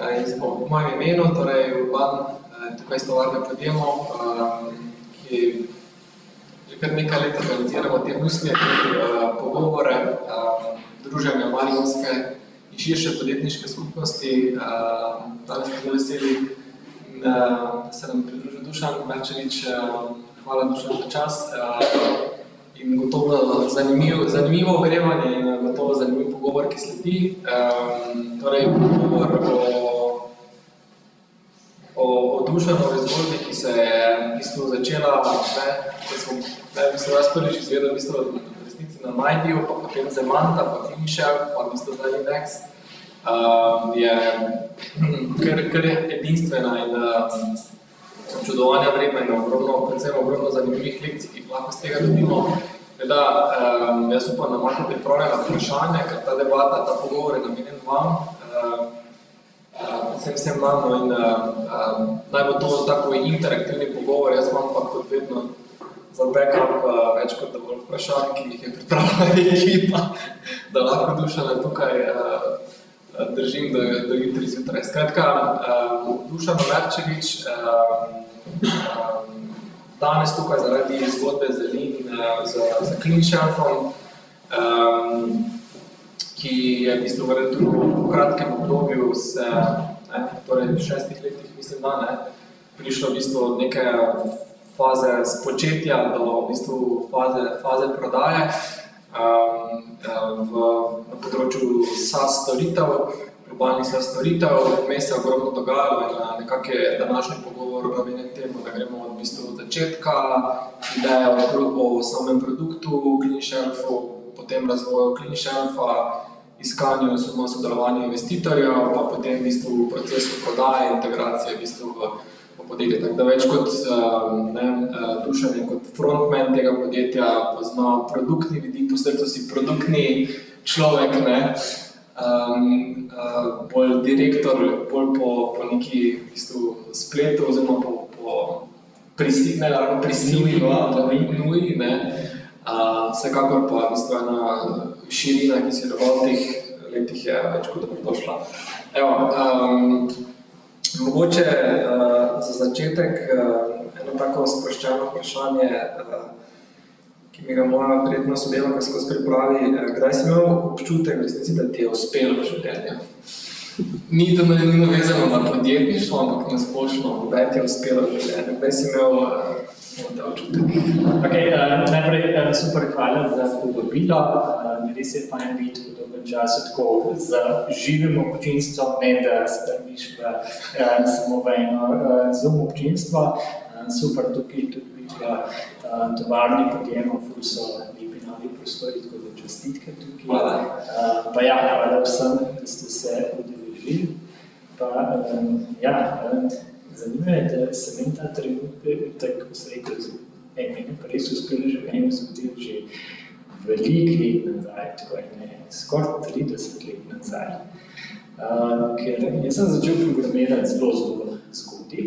uh, in po mojem imenu, torej Urban, uh, tukaj s tovarne podjemo, uh, ki že kar nekaj let organiziramo te uh, pogovore, druženja Mariborske in širše podjetniške skupnosti. Danes smo veseli, da se nam pridružil Dušan Merčevič. Hvala Dušan za čas. In gotovo zanimiv, zanimivo ogrevanje in gotovo zanimiv pogovor, ki sledi. Um, torej, pogovor o, o, o duševnovi zgodbi, ki se je v bistvu začela, ne, ko sem ne, v bistvu prvič izvedel, v bistvu v resnici na Majdiju, pa potem Zemanta, pa Timišev, pa v bistvu zdaj Index, um, je kar, kar edinstvena in um, občudovanja vredna in ogromno, predvsem ogromno zanimivih lekcij, ki jih lahko z tega dobimo. Da, um, jaz upam, da imate pripravljeno vprašanje, ker ta debata, ta pogovor je namenjen vam, um, vsem nam no, in um, naj bo to tako interaktivni pogovor, jaz imam pa kot vedno za backup uh, več kot dovolj vprašanj, ki jih je pripravila ekipa, da lahko Dušana tukaj uh, držim do, do jutri zjutraj. Skratka, um, Dušan Merčevič, um, um, danes tukaj zaradi zgodbe z, z Clean Shelfom, um, ki je v bistvu v kratkem obdobju, se, ne, torej v šestih letih, mislim, da ne, prišlo v bistvu neke faze spočetja do v bistvu faze, faze prodaje um, v, na področju SaaS storitev, globalnih SaaS storitev, vmes se je ogromno dogajalo in nekak je današnji pogovor namenjen temu, da gremo od bistvu od začetka, ideje o, o samem produktu, clean shelfu, potem razvoju clean shelfa, iskanju in sodelovanju investitorjev, pa potem v bistvu procesu prodaje, integracije v bistvu v, v podjetje. Tako da več kot um, ne, Dušan je kot frontman tega podjetja, pozna produktni vidik, posebej si produktni človek, ne, um, uh, bolj direktor, bolj po, po neki v bistvu, spletu oziroma po, po prisilne, ravno prisilni, pa nuji, ne. Uh, vsekakor pa v bistvu ena širina, ki se je v teh letih je več kot dobrodošla. Evo, um, mogoče uh, za začetek uh, eno tako sproščeno vprašanje, uh, ki mi ga moja prijetna sodelavka skozi pripravi. Kdaj si imel občutek, resnici, da ti je uspelo v življenju? Ni to nujno vezano na podjetništvo, ampak na splošno, kdaj ti je uspelo v življenju, kdaj si imel občutek. Okay, uh, najprej uh, super hvala za povabilo. Uh, res je fajn biti v dolgem času tako z živim občinstvom, ne da strmiš v uh, samo v eno uh, Zoom občinstvo. Uh, super tukaj tudi biti v uh, tovarni podjemov, ful so lepi novi prostori, tako da čestitke tukaj. Hvala. Uh, pa ja, hvala vsem, da ste se udeležili. Pa, um, ja, um, Zanima me, da sem imel ta trenutek, ko sem rekel, je meni pa res uspelo življenje zgodil že veliko let nazaj, tako je ne, skoraj 30 let nazaj. Uh, ker jaz sem začel programirati zelo zelo zgodaj.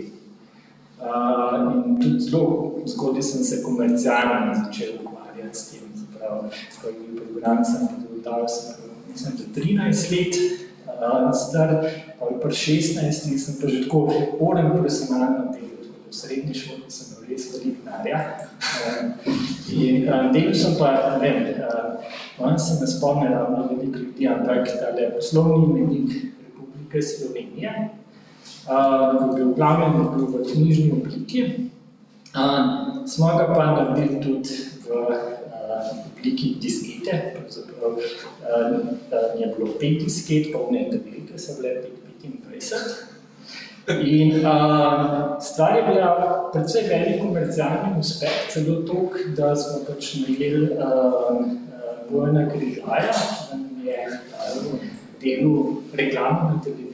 Uh, in tudi zelo zgodaj sem se komercialno začel ukvarjati s tem. Zapravo, ko je bil program, sem podal, sem mislim, da 13 let uh, star, pa pri 16 sem pa že tako oren profesionalno delal, v srednji šoli sem imel res veliko denarja. In delal sem pa, ne vem, on se ne spomne ravno veliko ljudi, ampak tale poslovni imenik Republike Slovenije, ko bil v glavnem bil v knjižni obliki, smo ga pa naredili tudi v obliki diskete, pravzaprav je bilo pet disket, polne tabelike so bile 25. In uh, stvar je bila predvsej velik komercialni uspeh, celo tok, da smo pač najeli uh, Bojana Križaja, ki je uh, delal reklamo na televiziji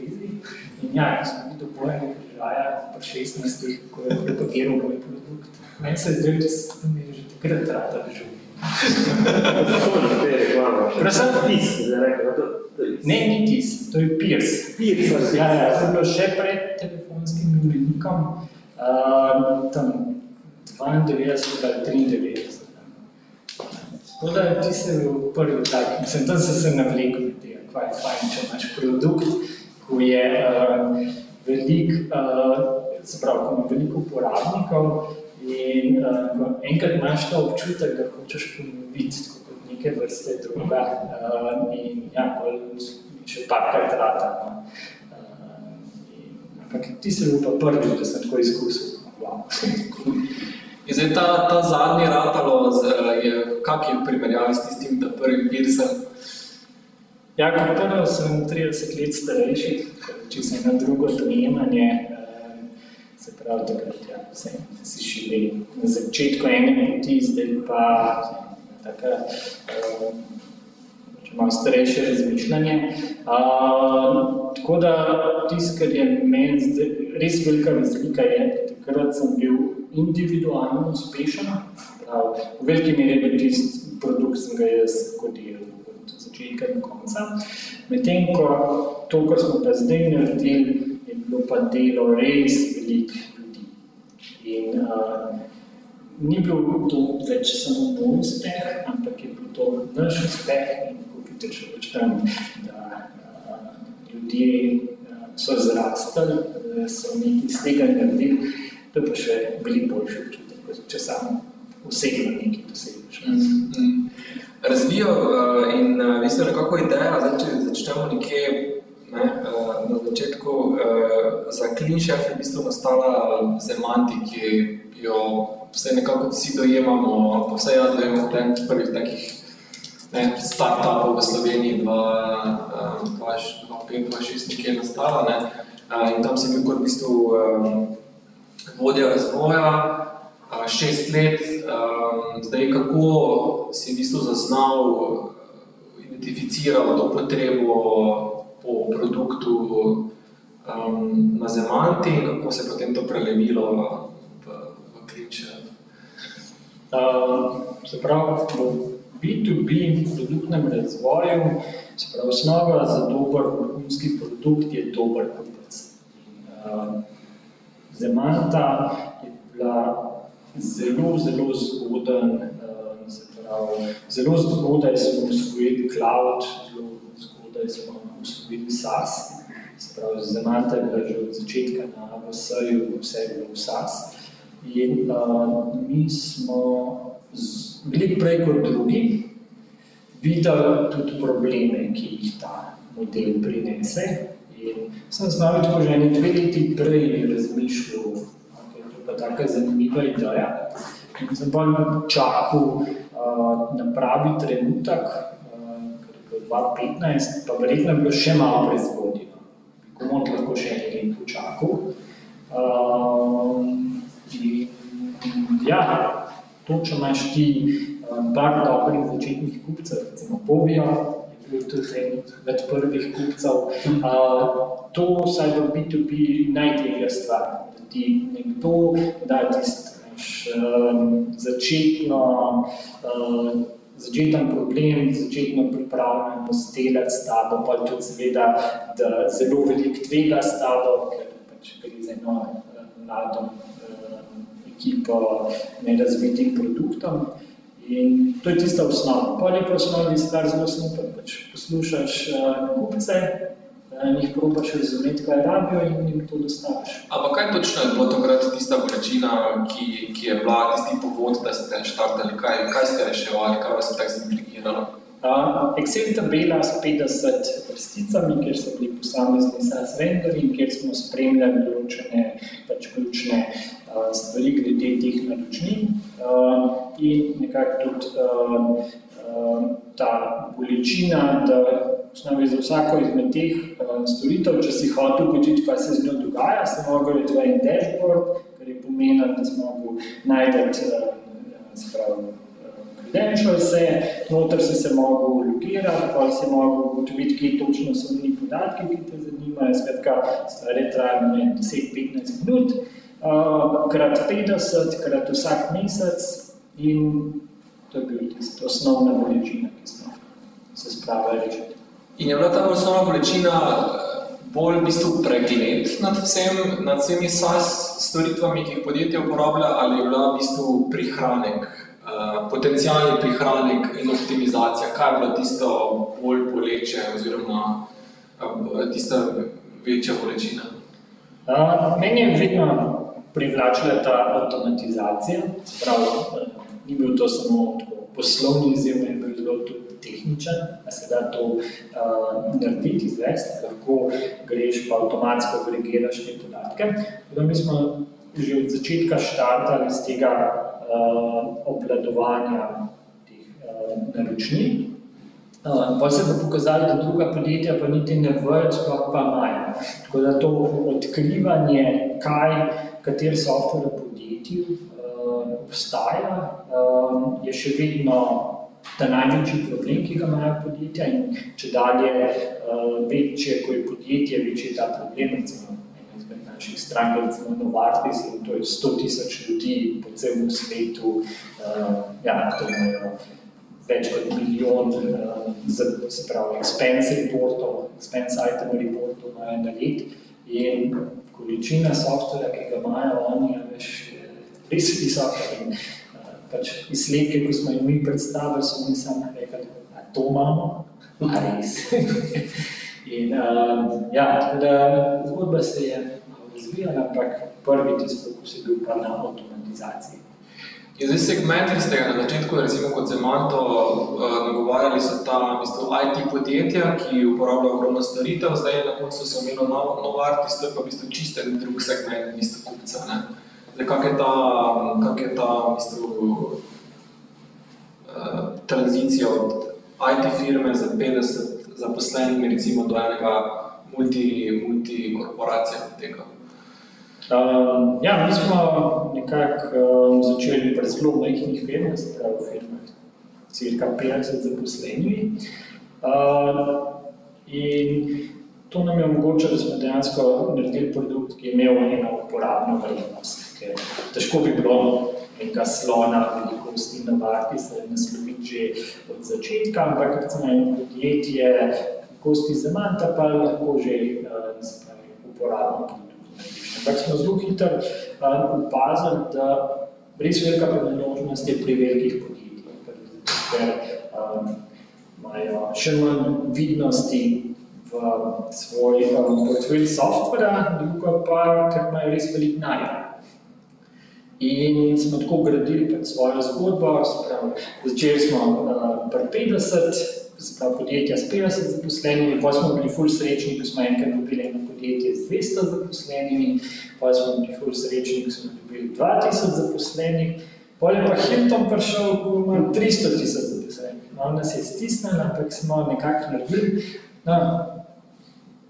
In ja, ko smo videli boje križaja, pa 16, ko je propagiral moj produkt, meni se je zdelo, da je že takrat rada življenje. Predvsem pis. Ne, ni tis, to je pirs. Pirs, ja, ja, to je bilo še pred telefonskim imennikom, uh, tam 92 ali 93. Tako da ti se je prvi tak, mislim, tam se se navlekel tega, kva je fajn, če imaš produkt, ko je uh, velik, uh, se pravi, ko ima veliko uporabnikov, In uh, enkrat imaš ta občutek, da hočeš ponoviti, kot neke vrste druga. Uh, in ja, še parkrat rata. No. Uh, ampak ti si bil pa prvi, da sem tako izkusil. Wow. In zdaj ta, ta zadnji ratalo, je, kak je primerjavi s tistim, da prvi vir sem? Ja, kot prvo sem 30 let starejši, če sem na drugo dojemanje, se pravi, takrat ja, se, si šili na začetku ene poti, zdaj pa taka, uh, malo starejše razmišljanje. Uh, tako da tisto, kar je meni zdaj, res velika razlika, je, takrat sem bil individualno uspešen, prav, v veliki meri je bil tisti produkt, sem ga jaz kodiral od začetka do konca. Medtem ko to, kar smo pa zdaj naredili, bilo pa delo res veliko. In uh, ni bil to več samo moj uspeh, ampak je bil to naš uspeh in ko vidite še več tam, da uh, ljudje uh, so zrastali, da so nekaj iz tega naredili, to pa še veliko boljši občutek, če samo osebno nekaj dosežeš. Mm -hmm. Razvijo uh, in uh, mislim, nekako ideja, zdaj, če začnemo nekje Ne, uh, na začetku uh, za Klinšef je v bistvu nastala zemanti, ki jo vse nekako vsi dojemamo, pa vse jaz dojemam v prvih takih start-upov v Sloveniji 2005-2006 nekje nastala. Ne, in tam sem bil kot v bistvu vodja razvoja, šest let. Zdaj, kako si v bistvu zaznal, identificiral to potrebo po produktu um, na Zemanti in kako se je potem to prelevilo v, v kliče? Uh, se pravi, v B2B produktnem razvoju, se pravi, osnova za dober vrhunski produkt je dober kupec. Uh, Zemanta je bila zelo, zelo zgoden, uh, se pravi, zelo zgodaj smo usvojili cloud, zelo zgodaj smo usvojili SAS, se pravi, Zemanta je bila že od začetka na AVS-ju, vse bilo v SAS. In uh, mi smo bili prej kot drugi, videli tudi probleme, ki jih ta model prinese. In sem z nami tako že dve leti prej razmišljal, da je to pa taka zanimiva ideja. In sem pa čakal uh, na pravi trenutek, 2015, pa verjetno je bilo še malo prezgodnje. Komu lahko še nekaj let počakal. Um, ja, to, če imaš ti um, par dobrih začetnih kupcev, recimo Povija, je bil tudi en od prvih kupcev, uh, to vsaj v B2B najtežja stvar, da ti nekdo da tisto začetno uh, začeten problem, začetno pripravljenost delati s tabo, pa tudi seveda, da zelo veliko tvega s tabo, ker pač gre za eno mlado uh, ekipo nerazvitim produktom. In to je tista osnova. Pa je pa osnovni stvar zelo super, pač poslušaš uh, kupce, jih probaš razumeti, kaj rabijo in jim to dostaviš. Ampak kaj točno je bilo takrat tista bolečina, ki, ki je bila tisti povod, da ste štartali? Kaj, kaj ste reševali, kaj vas je tako zaintrigiralo? Uh, Excel tabela s 50 vrsticami, kjer so bili posamezni SaaS vendori in kjer smo spremljali določene pač ključne uh, stvari glede teh naročnin uh, in nekako tudi uh, uh, ta bolečina, da osnovi za vsako izmed teh uh, storitev, če si hotel početi, kaj se z njo dogaja, se mogel je tvoj dashboard, kar je pomenilo, da smo mogli najti uh, sprav, uh, credential se, noter si se mogel logirati, pa si mogel ugotoviti, kje točno so njih podatki, ki te zanimajo, skratka, stvari trajajo 10-15 minut, uh, krat 50, krat vsak mesec in to je bil tista osnovna bolečina, ki smo se spravili rešiti. In je bila ta osnovna bolečina bolj v bistvu pregled nad, vsem, nad vsemi SAS storitvami, ki jih podjetje uporablja, ali je bila v bistvu prihranek, uh, potencijalni prihranek in optimizacija, kaj je bilo tisto bolj boleče oziroma uh, tista večja bolečina? Uh, meni je vedno privlačila ta avtomatizacija, prav, ni bil to samo poslovni izziv, je bil zelo tudi tehničen, da se da to uh, narediti, izvesti, lahko greš pa avtomatsko agregiraš te podatke. Da mi smo že od začetka štartali z tega uh, obladovanja teh uh, naročnin. Uh, pa se bo pokazalo, da druga podjetja pa niti ne vejo, sploh pa imajo. Tako da to odkrivanje, kaj, kater software v podjetju uh, obstaja, uh, je še vedno ta največji problem, ki ga imajo podjetja. In če dalje uh, večje, ko je podjetje, večji je ta problem. Recimo, izmed naših strank, recimo Novartis, in to je 100 tisoč ljudi po celem svetu, uh, ja, to imajo več kot milijon, uh, se pravi, expense reportov, expense item reportov imajo na let. In količina softvera, ki ga imajo oni, je res visoka. In, pač izsledke, ko smo jim mi predstavili, so mi sami rekli, da to imamo, a res. In, uh, ja, tako da zgodba se je razvijala, ampak prvi tisti pokus je bil pa na avtomatizaciji. In zdaj segmenti ste na začetku, recimo kot Zemanto, uh, nagovarjali so ta mislim, IT podjetja, ki uporabljajo ogromno storitev, zdaj na koncu so imeli Novartis, to je pa v bistvu čisten drug segment, niste kupca. Ne? Kak je ta, kak je ta v bistvu, uh, tranzicija od IT firme za 50 zaposlenih, recimo do enega multi, multikorporacije poteka? Um, ja, mi smo nekako um, začeli pri zelo majhnih firmah, se pravi v firmah, cirka 50 zaposlenimi. Uh, in to nam je omogočilo, da smo dejansko naredili produkt, ki je imel eno uporabno vrednost težko bi bilo enega slona velikosti navaditi, se nasloviti že od začetka, ampak recimo eno podjetje velikosti zemanta pa lahko že spravi, uporabno produkt. Ampak smo zelo hitro opazili, da res velika priložnost je pri velikih podjetjih, ker um, imajo še manj vidnosti v svoj um, portfelj softvera, drugo pa, ker imajo res velik najbolj. In smo tako gradili pred svojo zgodbo. Začeli smo uh, pri 50, pravi, podjetja s 50 zaposlenimi, pa smo bili ful srečni, ko smo enkrat dobili eno podjetje z 200 zaposlenimi, pa smo bili ful srečni, ko smo dobili 2000 zaposlenih. Pol je pa Hilton prišel, ko ima 300 tisoč zaposlenih. No, nas je stisnil, ampak smo nekako naredili. No,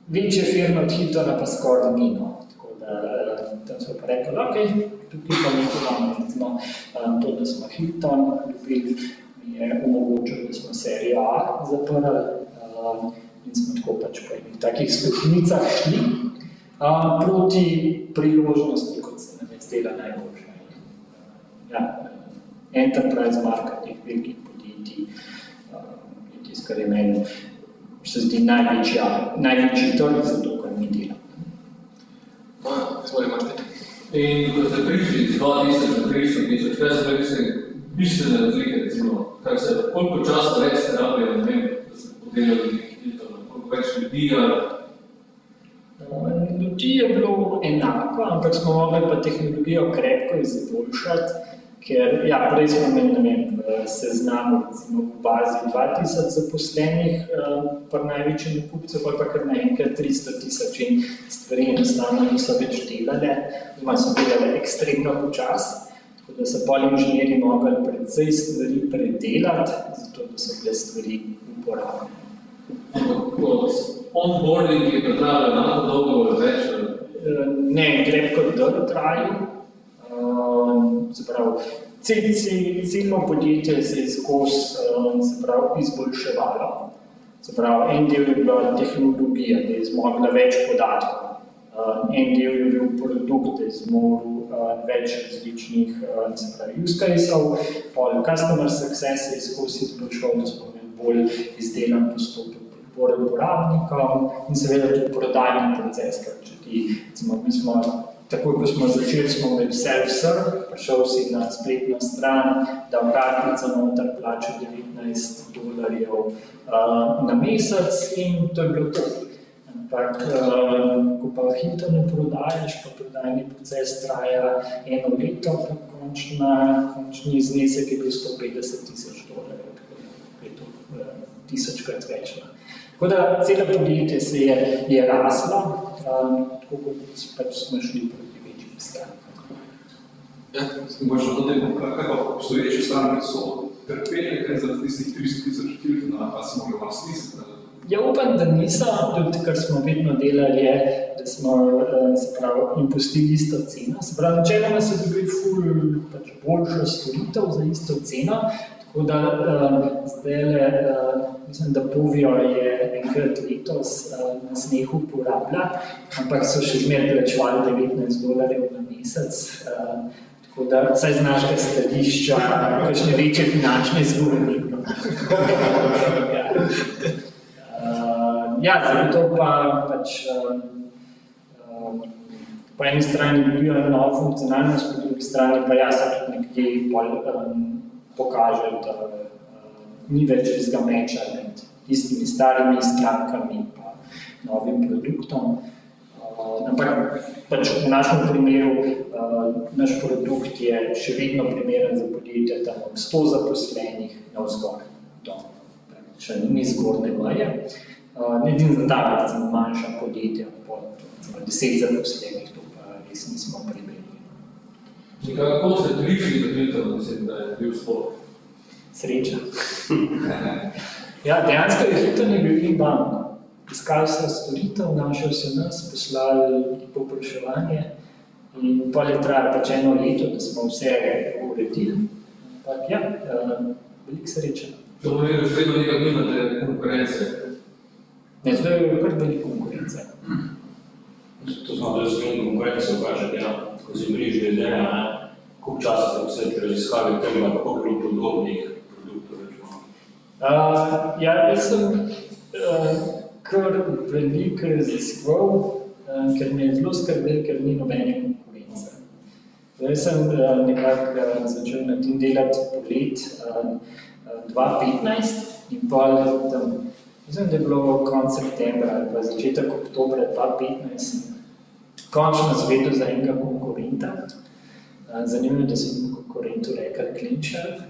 večje firme od Hiltona pa skoraj ni. No. Tako da tam smo pa rekli, ok, tukaj pa nekaj imamo, recimo um, to, da smo Hilton dobili, je omogočil, da smo serijo A zaprli um, in smo tako pač po enih takih stopnicah šli um, proti priložnosti, kot se nam je zdela najboljša. Ja, enterprise marketing velikih podjetij je tisto, kar je meni se zdi največja, največji trg za to, kar mi delamo. Izvolite, Martin. In ko ste prišli iz 2000 do 300 tisoč, kaj so bili bistvene razlike, recimo, kar se, koliko časa več ste rabili, ne vem, da ste podelali koliko več ljudi, ali... Ljudi je bilo enako, ampak smo mogli pa tehnologijo krepko izboljšati, ker, ja, prej smo imeli, ne vem, v seznamu, recimo v bazi 2000 zaposlenih, pa največjem kupcu, pa pa kar naenkrat 300 tisoč in stvari enostavno niso več delale, ima so delale ekstremno počas, tako da so pol inženjeri mogli predvsej stvari predelati, zato da so bile stvari uporabne. Onboarding je pretrajal enako dolgo ali več? Ne, gre kot dolgo trajal, se pravi, ciljno podjetje se je skozi uh, izboljševalo. Se pravi, en del je bila tehnologija, da je zmogla več podatkov, uh, en del je bil produkt, da je zmogla uh, več različnih use cases, pol customer success je skozi izboljšal, da smo imeli bolj izdelan postopek podpore uporabnikom in seveda tudi prodajni proces, ker če ti, recimo, mi smo Takoj, ko smo začeli, smo imeli self-serve, prišel si na spletno stran, da v kartico noter plačal 19 dolarjev uh, na mesec in to je bilo to. Ampak, uh, ko pa hitro ne prodajaš, pa prodajni proces traja eno leto, pa končna, končni znesek je bil 150 tisoč dolarjev, je to uh, tisočkrat več. No. Tako da celo podjetje se je, je raslo, um, tako kot pač smo šli proti večjim strankam. Ja, možno to temo, kaj pa obstoječe stranke so trpeli, kaj za tistih 300 tisoč kilk, pa se mogli malo stisniti? Ja, upam, da niso, tudi kar smo vedno delali, je, da smo eh, se pravi, jim pustili isto ceno. Se pravi, načeloma so dobili ful pač boljšo storitev za isto ceno, Tako da uh, zdaj, uh, mislim, da Povijo je enkrat letos uh, na snehu uporabljal, ampak so še zmeraj plačevali 19 dolarjev na mesec. Uh, tako da, vsaj z našega stališča, kakšne večje finančne izgube ni bilo. ja. Uh, ja, zato pa pač. Uh, uh, Po eni strani dobijo novo funkcionalnost, po drugi strani pa jaz tudi nekje pol, um, pokaže, da uh, ni več tistega meča med tistimi starimi strankami in novim produktom. Uh, ampak pač v našem primeru, uh, naš produkt je še vedno primeren za podjetje, tam od 100 zaposlenih na vzgor. To še ni zgorne meje. Ne vem, za ta manjša podjetja, po 10 zaposlenih, to pa res nismo primerni. Kako ste prišli do tega, mislim, da je bil sploh? Sreča. ja, dejansko je hitro ne bil inbound. Iskali so storitev, našel se nas, poslali popraševanje in pa je trajalo pač eno leto, da smo vse uredili. Ampak ja, uh, veliko sreča. To pomeni, da še vedno nekaj nimate konkurence? Ne, zdaj je kar veliko konkurence. To smo da zelo konkurence vprašati, ja ko si bližnji ideja, koliko časa ste posvetili raziskavi tega, kako bi bilo podobnih produktov? Uh, ja, jaz sem uh, kar veliko raziskoval, uh, ker me je zelo skrbel, ker ni nobene konkurence. Jaz sem uh, nekako uh, začel na tem delati polet uh, 2015 in pa tam, mislim, da je bilo konec septembra ali pa začetek oktobra 2015, končno zvedel za enega konkurenta. Zanimivo je, da sem konkurentu rekel Klinčer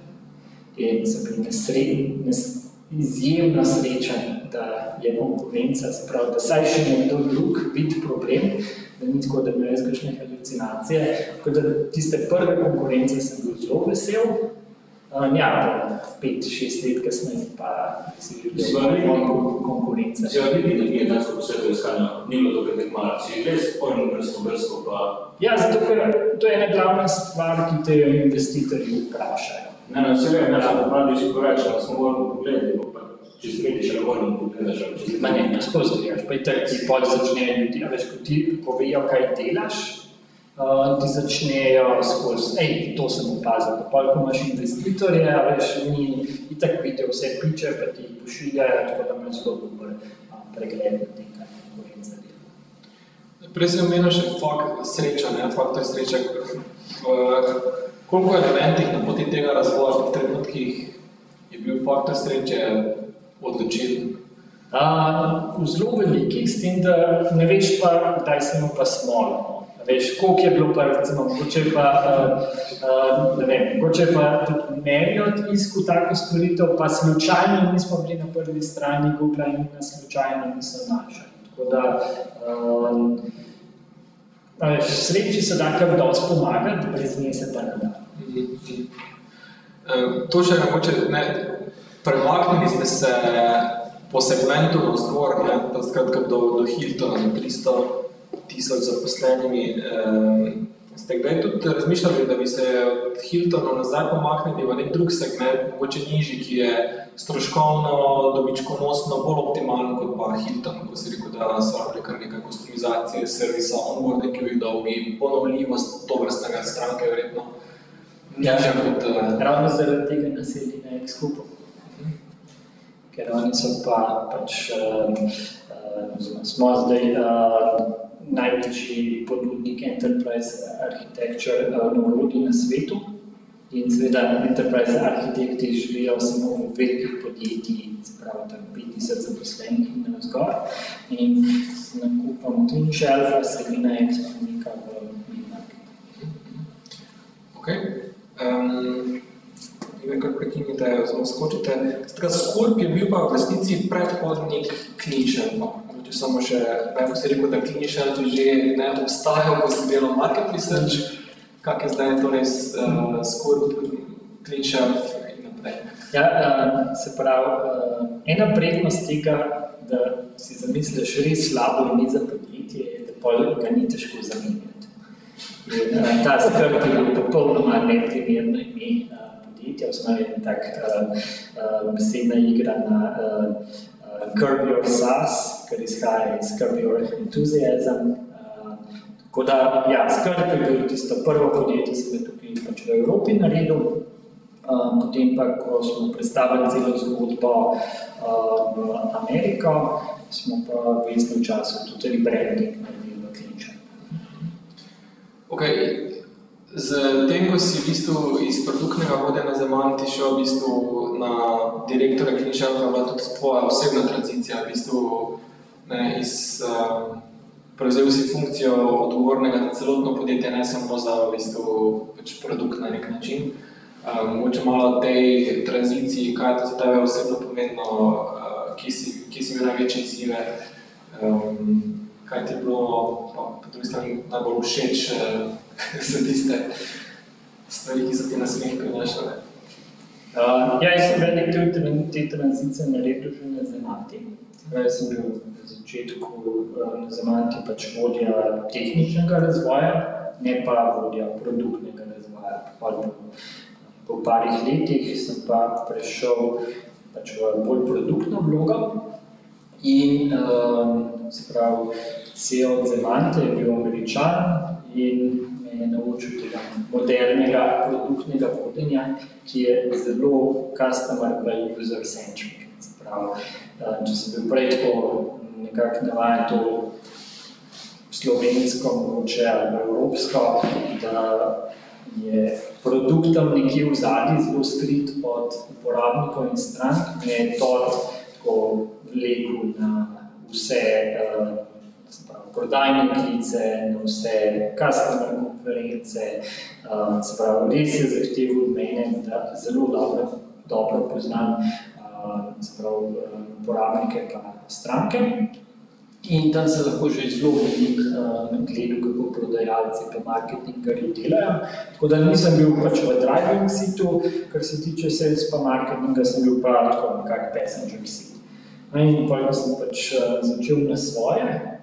in sem bil izjemno srečen, da je konkurenca, sprav, da saj še nekdo drug vidi problem, da ni tako, da bi jaz kakšne halucinacije. Tako da tiste prve konkurence sem bil zelo vesel, Um, ja, pet, šest let kasneje pa si že videl konkurence. Ga vidi, da je nas po svetu iskanja, ni bilo to kaj malo, si res pojmo vrsto, vrsto pa... Ja, zato ker to je ena glavna stvar, ki te investitorji vprašajo. Ne, ne, vse vem, da pravi, si porečal, da smo morali pogledati, pa če si vidi, še ne volim pogledaš, če si... Ma ne, ne skozi gledaš, pa je tak, ti pol začnejo ljudi, a veš, ko ti povejo, kaj delaš, uh, ti začnejo skozi, hej, to sem opazil. Pa, ko imaš investitorje, veš, mi itak vidijo vse piče, pa ti pošiljajo, tako da imaš zelo dober pregled na tem, kaj konkurenca dela. Prej sem omenil še fakt sreča, ne, faktor sreče. Uh, koliko elementih na poti tega razvoja v trenutkih je bil faktor sreče odločilen? Uh, v zelo velikih, s tem, da ne veš pa, kdaj se mu pa smolo. Veš, koliko je bilo pa, recimo, mogoče pa, uh, uh, ne vem, mogoče pa tudi meni od isku tako storitev, pa slučajno nismo bili na prvi strani Google in nas slučajno niso našli. Tako da, um, veš, sreči se da kar dosti pomagati, brez nje se pa ne da. To še mogoče, ne, premaknili ste se po segmentu na zgor, ne, skratka do, do Hiltona, na 300 tisoč zaposlenimi, eh, ste kdaj tudi razmišljali, da bi se od Hiltona nazaj pomaknili v nek drug segment, mogoče nižji, ki je stroškovno, dobičkonosno bolj optimalen kot pa Hilton, ko si rekel, da so rabili kar nekaj kustomizacije, servisa, onboarding, ki bi dolgi, ponovljivost to vrstnega stranke, verjetno. Ja, nižja kot, eh, ravno zaradi tega naselji na Excupu. Ker oni so pa pač, uh, uh, smo zdaj uh, največji ponudnik Enterprise Architecture uh, orodij na svetu. In seveda Enterprise arhitekti živijo samo v velikih podjetjih, spravo tam 5000 zaposlenih in navzgor. In s nakupom Shelfa se Lina Expo umika v mid-market. Okay. Um, nekaj prekinite, oziroma skočite. Skorp je bil pa v resnici predhodnik Clean Če samo še, ne bo se rekel, da Clean že ne obstaja, ko se delo market research, kak je zdaj torej uh, Skorp, Clean in naprej. Ja, uh, se pravi, uh, ena prednost tega, da si zamisliš res slabo ime za podjetje, je, da pol ga ni težko zamenjati. In, uh, ta skrb je bil popolnoma neprimerno ime uh, podjetja, osnovno je tak uh, uh, besedna igra na uh, Curb Your Sass, kar izhaja iz Curb Your Enthusiasm. Uh, tako da, ja, skrb je bil tisto prvo podjetje, ki smo tukaj pač v Evropi naredili. Uh, potem pa, ko smo predstavili celo zgodbo uh, v Ameriko, smo pa v istem času tudi rebranding naredili v Klinča. Okay. Z tem, ko si v bistvu iz produktnega vodja na Zemanti šel v bistvu na direktora Klinča, je bila tudi tvoja osebna tranzicija, v bistvu ne, iz, uh, prevzel si funkcijo odgovornega za celotno podjetje, ne samo za v bistvu, pač produkt na nek način. Um, mogoče malo o tej tranziciji, kaj je to za tebe osebno pomembno, uh, kje, si, kje si imel največje izzive, um, kaj ti je bilo pa, po drugi strani najbolj všeč, uh, so tiste stvari, ki so ti na smeh prinašale. Uh, ja, jaz sem velik del te tranzicije naredil že na Zemati. Jaz sem bil na začetku na Zemati pač vodja tehničnega razvoja, ne pa vodja produktnega razvoja. Hvala po parih letih sem pa prešel pač v bolj produktno vlogo in um, se pravi, CEO Zemante je bil američan in je naučil tega modernega produktnega vodenja, ki je zelo customer pa user centric. Pravi, uh, če sem bil prej tako nekako navajen to slovensko mogoče ali evropsko, da je produkt tam nekje v zadnji zelo skrit od uporabnikov in strank, me je to tako vlekel na vse uh, prodajne klice, na vse customer konference, uh, se pravi, res je zahteval od mene, da zelo dobro, dobro poznam uh, pravi, uporabnike pa stranke. In tam se lahko že zelo veliko uh, gledal, kako prodajalci pa marketingarji delajo. Tako da nisem bil pač v driving seatu, kar se tiče sales pa marketinga, sem bil pa tako nekak passenger seat. No, in ko sem pač uh, začel na svoje,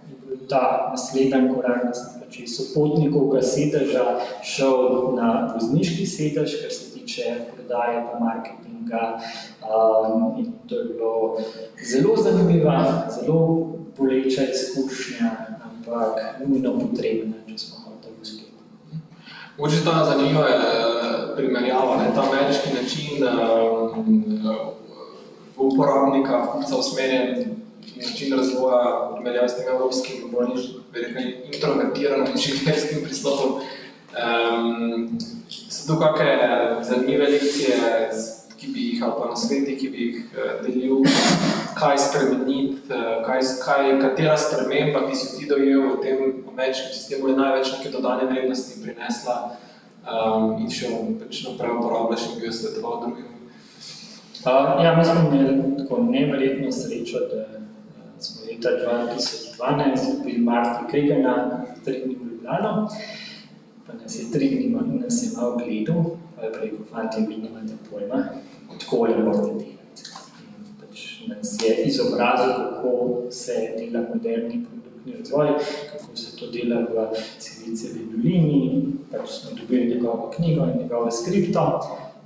ta naslednji korak, da sem pač iz sopotnikovega sedeža šel na vozniški sedež, kar se tiče prodaje pa marketinga. Um, in to je bilo zelo zanimiva, zelo boleča izkušnja, ampak nujno potrebna, če smo hoteli uspeti. Mogoče ta zanimiva je primerjava, ne, ta ameriški način um, uporabnika, kupca usmerjen način razvoja, primerjav s tem evropskim, bolj verjetno introvertiranim inženjerskim pristopom. Um, so tu kakšne zanimive lekcije, ki bi jih, ali pa na sveti, ki bi jih delil, kaj spremeniti, kaj, kaj, katera sprememba, ki si ti dojel v tem ameriškem sistemu, je največ neke dodane vrednosti prinesla um, in še pač naprej uporabljaš in bi jo svetoval drugim. Uh, ja, mi smo imeli tako neverjetno srečo, da leta 2012 dobili Marti Krigana, tri dni v Ljubljano, pa nas je tri dni nas je malo gledal, pa je rekel, fanti, vi nimate pojma, tako le morate delati. Pač nas je izobrazil, kako se dela moderni produkt skupni razvoj, kako se to dela v Silicijevi dolini, pač smo dobili njegovo knjigo in njegovo skripto.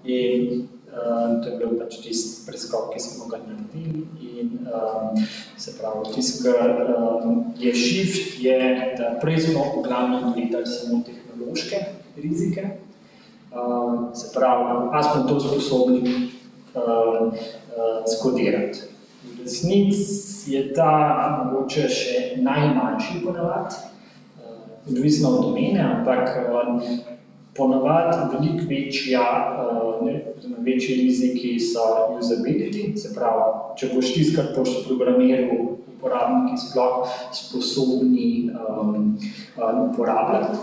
In Uh, to je bil pač tisti preskok, ki smo ga naredili. In, um, se pravi, tisti, ki um, je shift, je, da prej smo v glavnem gledali samo tehnološke rizike. Um, se pravi, a smo to sposobni um, uh, skodirati. V resnici je ta mogoče še najmanjši ponavad, uh, odvisno od domene, ampak um, ponavadi veliko večja, uh, ne, večji riziki so usability, se pravi, če boš tiskal pošto programiral, uporabniki sploh sposobni um, uporabljati.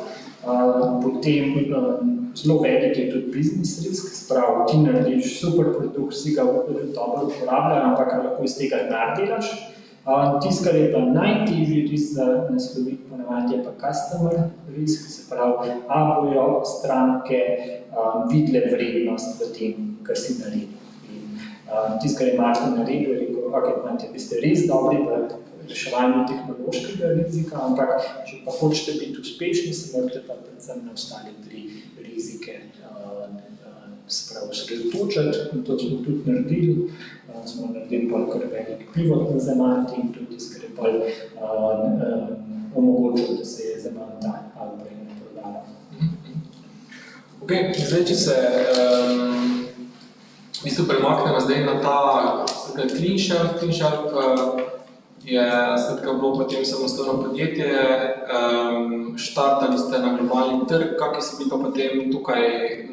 Uh, potem um, zelo velik je tudi biznis risk, sprav, ti narediš super produkt, si ga dobro uporabljaš, ampak lahko iz tega denar delaš. Tisto, kar je pa najtežji risk za nasloviti, ponavadi je pa customer risk, se pravi, a bojo stranke um, videle vrednost v tem, kar si naredil. Um, Tisto, kar je Martin naredil, je rekel, ok, vi ste res dobri v reševanju tehnološkega rizika, ampak če pa hočete biti uspešni, se morate pa predvsem na ostale tri rizike uh, uh, sprav sredotočati in to smo tudi naredili smo naredili bolj kar velik pivot na zemanti in tudi skrej bolj omogočil, da se je zemanta ali prej prodala. Ok, zdaj, če se um, v bistvu premaknemo zdaj na ta clean shelf, clean shelf uh, je skratka bilo potem samostojno podjetje, um, štartali ste na globalni trg, kakšni so bili pa potem tukaj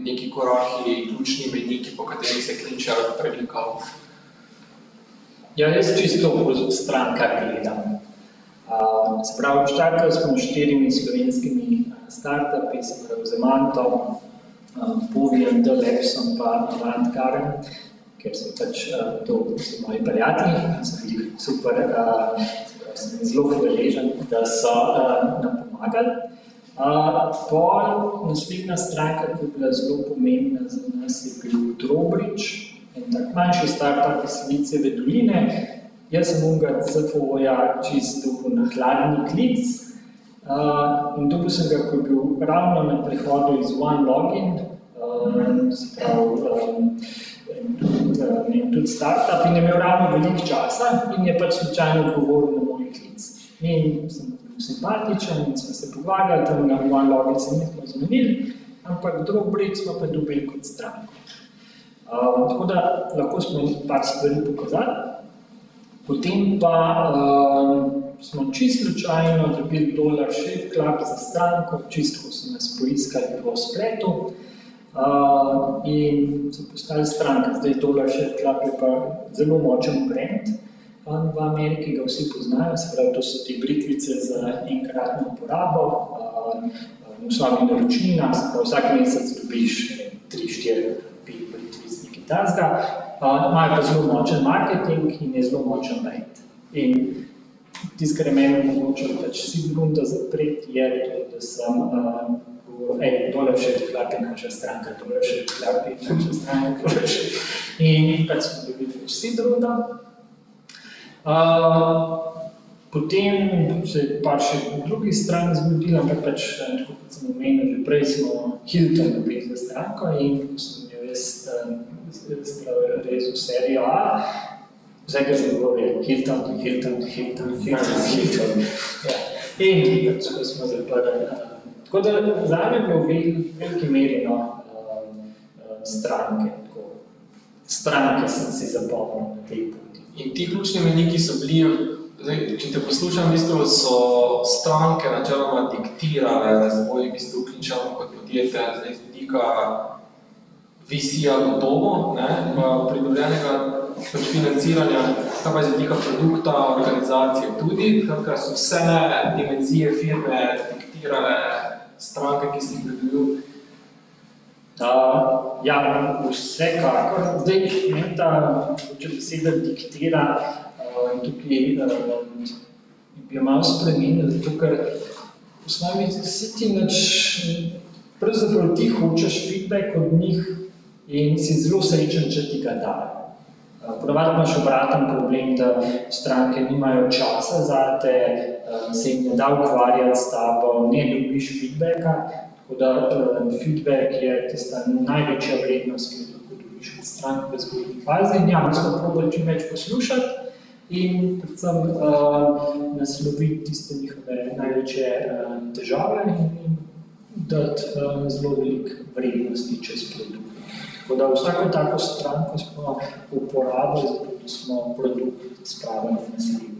neki koraki, ključni meniki, po katerih se shelf prelikal? Ja, jaz čisto v stran, kar gledam. Uh, se pravi, štartali smo štirimi slovenskimi startupi, se pravi z Amantom, um, Puvijem, Delexom pa Avantgarem, ker so pač uh, to so moji prijatelji, so bili super, uh, sem zelo hvaležen, da so uh, nam pomagali. Uh, pol naslednja stranka, ki je bila zelo pomembna za nas, je bil Drobrič, en tak manjši startup iz Silicijeve doline. Jaz sem unga CFO-ja čisto na hladni klic uh, in dobil sem ga, ko je bil ravno na prehodu iz OneLogin, uh, se pravi, um, in tudi, startup in je imel ravno veliko časa in je pač slučajno odgovoril na moj klic. In sem bil simpatičen in smo se pogovarjali, tam na OneLogin se nismo zmenili, ampak drug break smo pa dobili kot stranko. Uh, tako da lahko smo par stvari pokazali. Potem pa uh, smo čisto slučajno dobili dolar Shave Club za stranko, čisto ko so nas poiskali po spletu uh, in so postali stranka. Zdaj dolar Club je pa zelo močen brand um, v Ameriki, ga vsi poznajo, se pravi, to so te britvice za enkratno uporabo, uh, v svoji naročnina, se pravi, vsak mesec dobiš 3-4 tazga, uh, imajo pa zelo močen marketing in je zelo močen brand. In tisto, kar je meni omogočilo, pač si runda zapreti, je to, da sem uh, ej, tole še klapi naša stranka, tole še klapi naša stranka, tole še. In pač smo dobili več si runda. Uh, Potem se je pa še po drugi strani zgodilo, ampak pač, tako kot sem omenil, že prej smo Hilton dobili za stranko in ko sem jo jaz res v serijo A, vse, kar se govori, Hilton, Hilton, Hilton, Hilton, Hilton. Ja. In tako smo zaprli. Tako da zame je bil v veliki meri no, stranke. Tako. Stranke sem si zapomnil na tej poti. In ti ključni meniki so bili, zdaj, če te poslušam, v bistvu so stranke načeloma diktirale razvoj, v bistvu vključamo kot podjetje, zdaj z vidika vizija gotovo, ne, pridobljenega pač financiranja, kaj pa je zadika produkta, organizacije tudi, kakor so vse dimenzije firme diktirale stranke, ki ste jih pridobil. Uh, ja, vsekakor. Zdaj, meni ta, beseda diktira, uh, tukaj uh, bi jo malo spremenil, zato ker v osnovi si ti nač, pravzaprav ti hočeš feedback od njih, in si zelo srečen, če ti ga da. Ponavadi imaš obraten problem, da stranke nimajo časa za te, se jim ne da ukvarjati s tabo, ne dobiš feedbacka, tako da feedback je tista največja vrednost, ki jo lahko dobiš od strank v zgodnji fazi. In ja, mi smo probali čim več poslušati in predvsem uh, nasloviti tiste njihove največje uh, težave in dati uh, zelo veliko vrednosti čez produkt. Tako da vsako tako stranko smo uporabili, zato da smo produkt spravili na naslednji.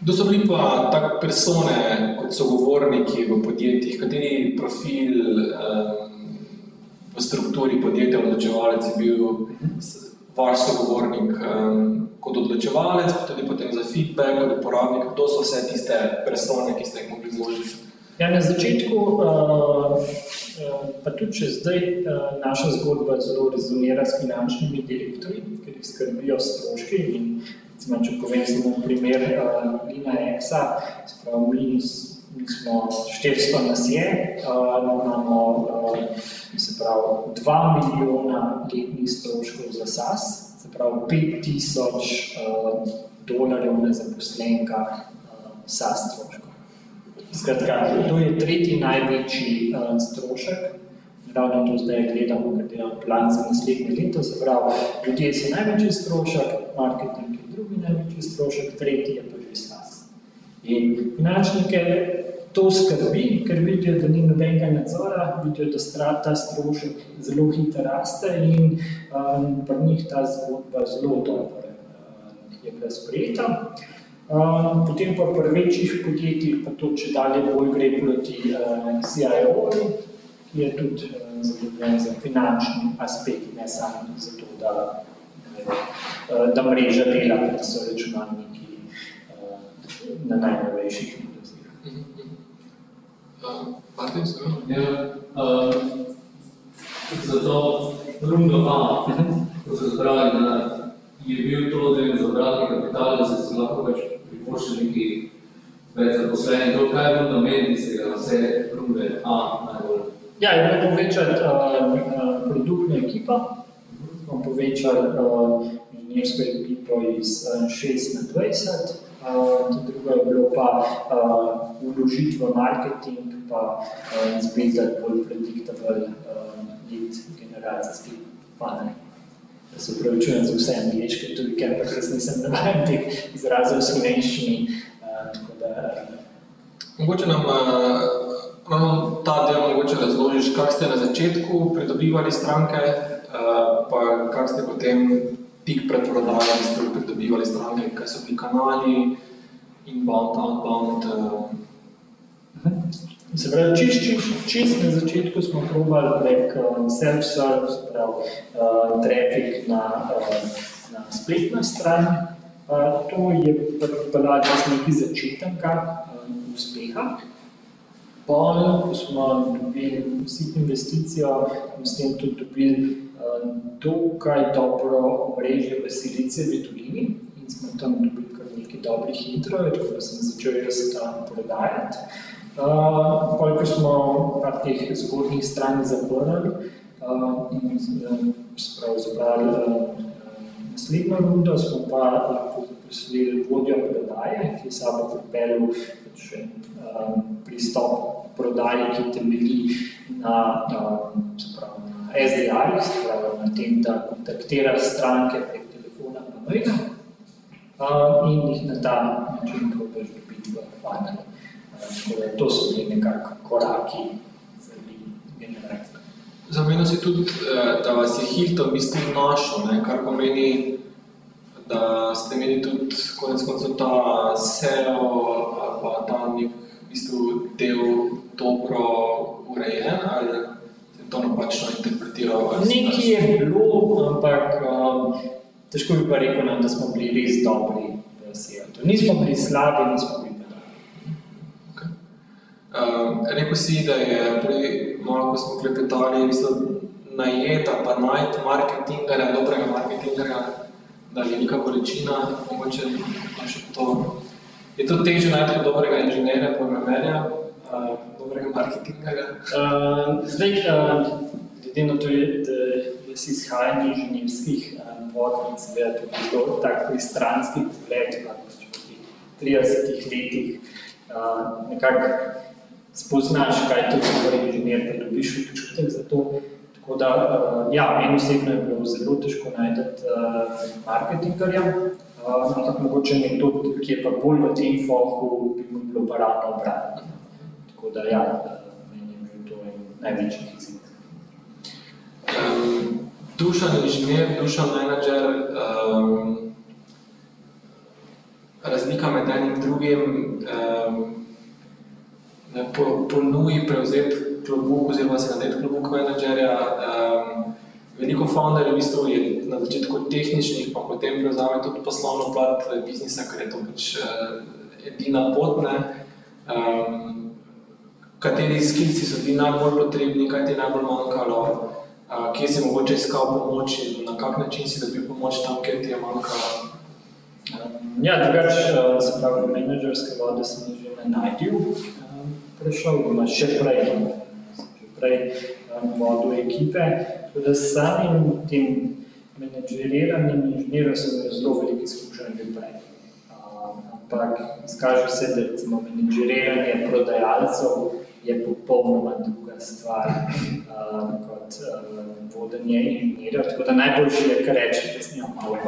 Kdo so bili pa tako persone kot sogovorniki v podjetjih, kateri profil um, v strukturi podjetja odločevalec je bil vaš sogovornik um, kot odločevalec, pa tudi potem za feedback kot uporabnik, kdo so vse tiste persone, ki ste jih mogli izložiti? Ja, na začetku, uh, pa tudi če zdaj, uh, naša zgodba zelo rezonira s finančnimi direktorji, ker jih skrbijo stroški in recimo, če povem samo primer Lina Exa, spravo, mi, mi smo 400 nas je, imamo se pravi, 2 milijona letnih stroškov za SAS, se pravi 5000 uh, dolarjev na zaposlenka SAS stroškov. Skratka, to je tretji največji uh, strošek. Ravno to zdaj gledamo, ker delamo plan za naslednje leto. Se pravi, ljudje so največji strošek, marketing je drugi največji strošek, tretji je pa že SAS. In finančnike to skrbi, ker vidijo, da ni nobenega nadzora, vidijo, da ta strošek zelo hitro raste in um, pri njih ta zgodba zelo dobro uh, je bila sprejeta. Um, potem pa pri večjih podjetjih, pa to če dalje bolj gre proti uh, CIO, ki je tudi uh, zadovoljen za finančni aspekt, ne samo za to, da, uh, da mreža dela, da so računalniki uh, na najnovejših industrijah. Uh, Martin, se ja, uh, Zato rundo A, ko se zbrali, da je bil to, da je zabrati kapital, da se lahko več pripošli neki več zaposleni. To, kaj bilo namen tistega, vse runde A najbolj? Ja, je bilo povečati uh, produktno ekipo, smo povečali uh, inženirsko ekipo iz uh, 6 na 20, uh, drugo je bilo pa uh, vložiti v marketing, pa uh, izbildati bolj predictable uh, generacijski funnel se upravičujem za vse angliške tudi, ker pa res nisem navajen teh izrazov v slovenščini. Uh, mogoče nam uh, ta del mogoče razložiš, kak ste na začetku pridobivali stranke, uh, pa kak ste potem tik pred prodajem ste pridobivali stranke, kaj so bili kanali, inbound, outbound. Uh, Se pravi, čist, čist, čist na začetku smo probali prek um, self-service, pravi, uh, trafik na, uh, na spletno stran. Uh, to je pripeljalo z neki začetenka um, uspeha. Pol, ko smo dobili vsi investicijo, smo s tem tudi dobili um, dokaj dobro omrežje v Silicijevi dolini in smo tam dobili kar nekaj dobrih hitrov, tako da sem začel jaz tam prodajati. Uh, ko smo par teh zgodnjih stran zaprli uh, in uh, zbrali uh, naslednjo rundo, smo pa zaposlili vodjo prodaje, ki je sabo pripeljal pač, uh, pristop prodaje, ki temelji na, uh, pravi, na SDR-ih, na tem, da kontaktira stranke prek telefona pa maila uh, in jih na ta način probaš dobiti v funnel. To so bili nekako koraki za generacijo. Zamenil si tudi, eh, da vas je Hilton v bistvu našel, ne? kar pomeni, da ste imeli tudi konec koncev ta SEO ali pa ta nek v bistvu del dobro urejen ali se to napačno interpretiral? Nekaj je bilo, ampak um, težko bi pa rekel nam, da smo bili res dobri v SEO. Nismo bili slabi, nismo bili Um, rekel si, da je prej, malo ko smo klepetali, v bistvu najeta pa najti marketingarja, dobrega marketingarja, da je velika količina, mogoče še to. Je to težje najti dobrega inženirja, programerja, uh, dobrega marketingarja? Uh, zdaj, uh, glede na to, da jaz izhajam inženirskih uh, vodnik, seveda tudi to tak pristranski pogled, pa pač po teh 30 letih uh, nekako spoznaš, kaj to je inženir, da dobiš občutek za to. Tako da, uh, ja, meni osebno je bilo zelo težko najti uh, marketingarja, uh, ampak mogoče nekdo, ki je pa bolj v tem foku, bi mu bilo pa ravno obratno. Tako da, ja, meni je bil to en največji izziv. Dušan inženir, dušan menedžer, um, razlika med enim in drugim, um, ne, po, ponuji prevzeti klobuk oziroma se narediti klobuk menedžerja. Um, veliko founderjev v bistvu je na začetku tehničnih, pa potem prevzame tudi poslovno plat biznisa, ker je to pač uh, edina pot. Ne. Um, kateri skilci so ti najbolj potrebni, kaj ti je najbolj manjkalo, uh, kje si mogoče iskal pomoč in na kak način si dobil pomoč tam, kjer ti je manjkalo. Ja, drugače, eh, se pravi, menedžerske vode sem že na najdil eh, prešel, ima še prej, eh, že prej vodil ekipe, da s samim tem menedžeriranjem inženirjev sem imel zelo veliko izkušenj že prej. Ampak izkaže se, da recimo menedžeriranje prodajalcev je popolnoma druga stvar uh, kot uh, vodenje inženirjev, tako da najboljše je, kar reči, da imel malo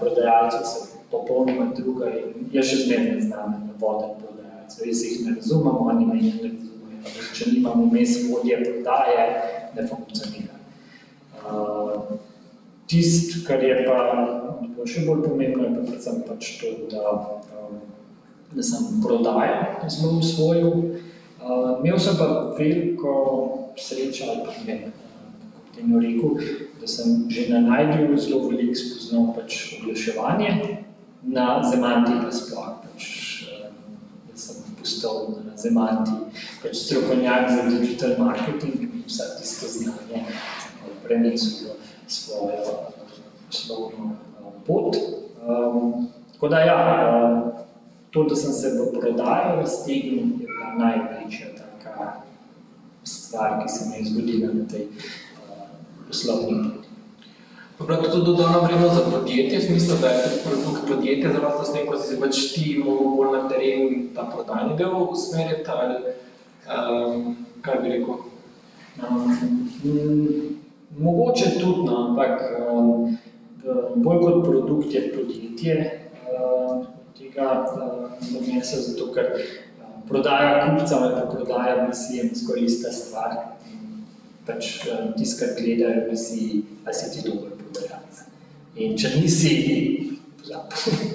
prodajalci so popolnoma druga in jaz še zmeraj ne znam na Jaz jih ne razumem, oni me ne razumejo. Če nimam vmes vodje prodaje, ne funkcionira. Uh, Tist, kar je pa še bolj pomembno, je pa predvsem pač to, da, um, da sem prodajo zelo usvojil. Uh, imel sem pa veliko sreča ali pa ne vem, temu rekel, da sem že na najdju zelo veliko spoznal pač oglaševanje na Zemanti nasploh. Pač, postal na Zemanti pač strokovnjak za digital marketing in vsa tiste znanje prenesel v svojo poslovno pot. Um, tako da ja, to, da sem se v prodajo raztegnil, je bila največja taka stvar, ki se mi je zgodila na tej poslovni poti. Prav to dodano vrednost za podjetje, v smislu, da je produkt podjetja zrastel s tem, ko si se pač ti mogel bolj na teren ta prodajni del usmeriti, ali um, kaj bi rekel? Um, mogoče tudi, no, ampak um, bolj kot produkt je podjetje um, tega um, zato ker um, prodaja kupcem ali pa prodaja misijem skoraj ista stvar pač um, tisto, kar gledajo, da si, si ti dober. In če nisi, pozabi.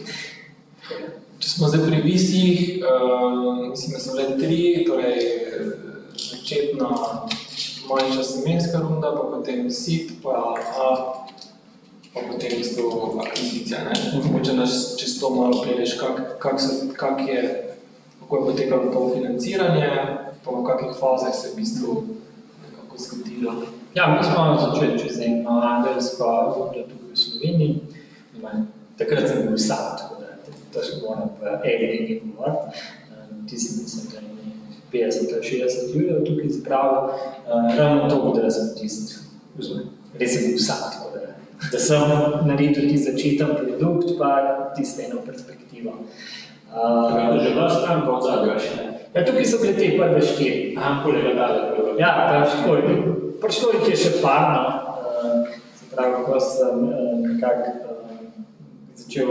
če smo zdaj pri visih, uh, mislim, da so bile tri, torej začetna manjša semenska runda, pa potem sit, pa A, pa potem isto akvizicija. Mogoče nas čez to malo peleš, kak, kak, so, kak je, kako je potekalo to financiranje, pa v kakih fazah se v bistvu nekako zgodilo. Ja, mi smo začeli čez eno angelsko rundo tukaj Sloveniji. Takrat sem bil sam, tako da težko moram v eni govoriti. Ti si mislim, da je 50 ali 60 ljudi tukaj zbral. Ravno to, da sem tisti, res sem bil sam, tako da, da sem naredil ti začeten produkt, pa tiste eno perspektivo. Uh, že bila stranka od zadnjega še ne? Ja, tukaj so bile te prve štiri. Aha, kolega dale. Ja, tako je. Prišlo jih je še par, no. Uh, se pravi, ko sem uh, nekako uh, začel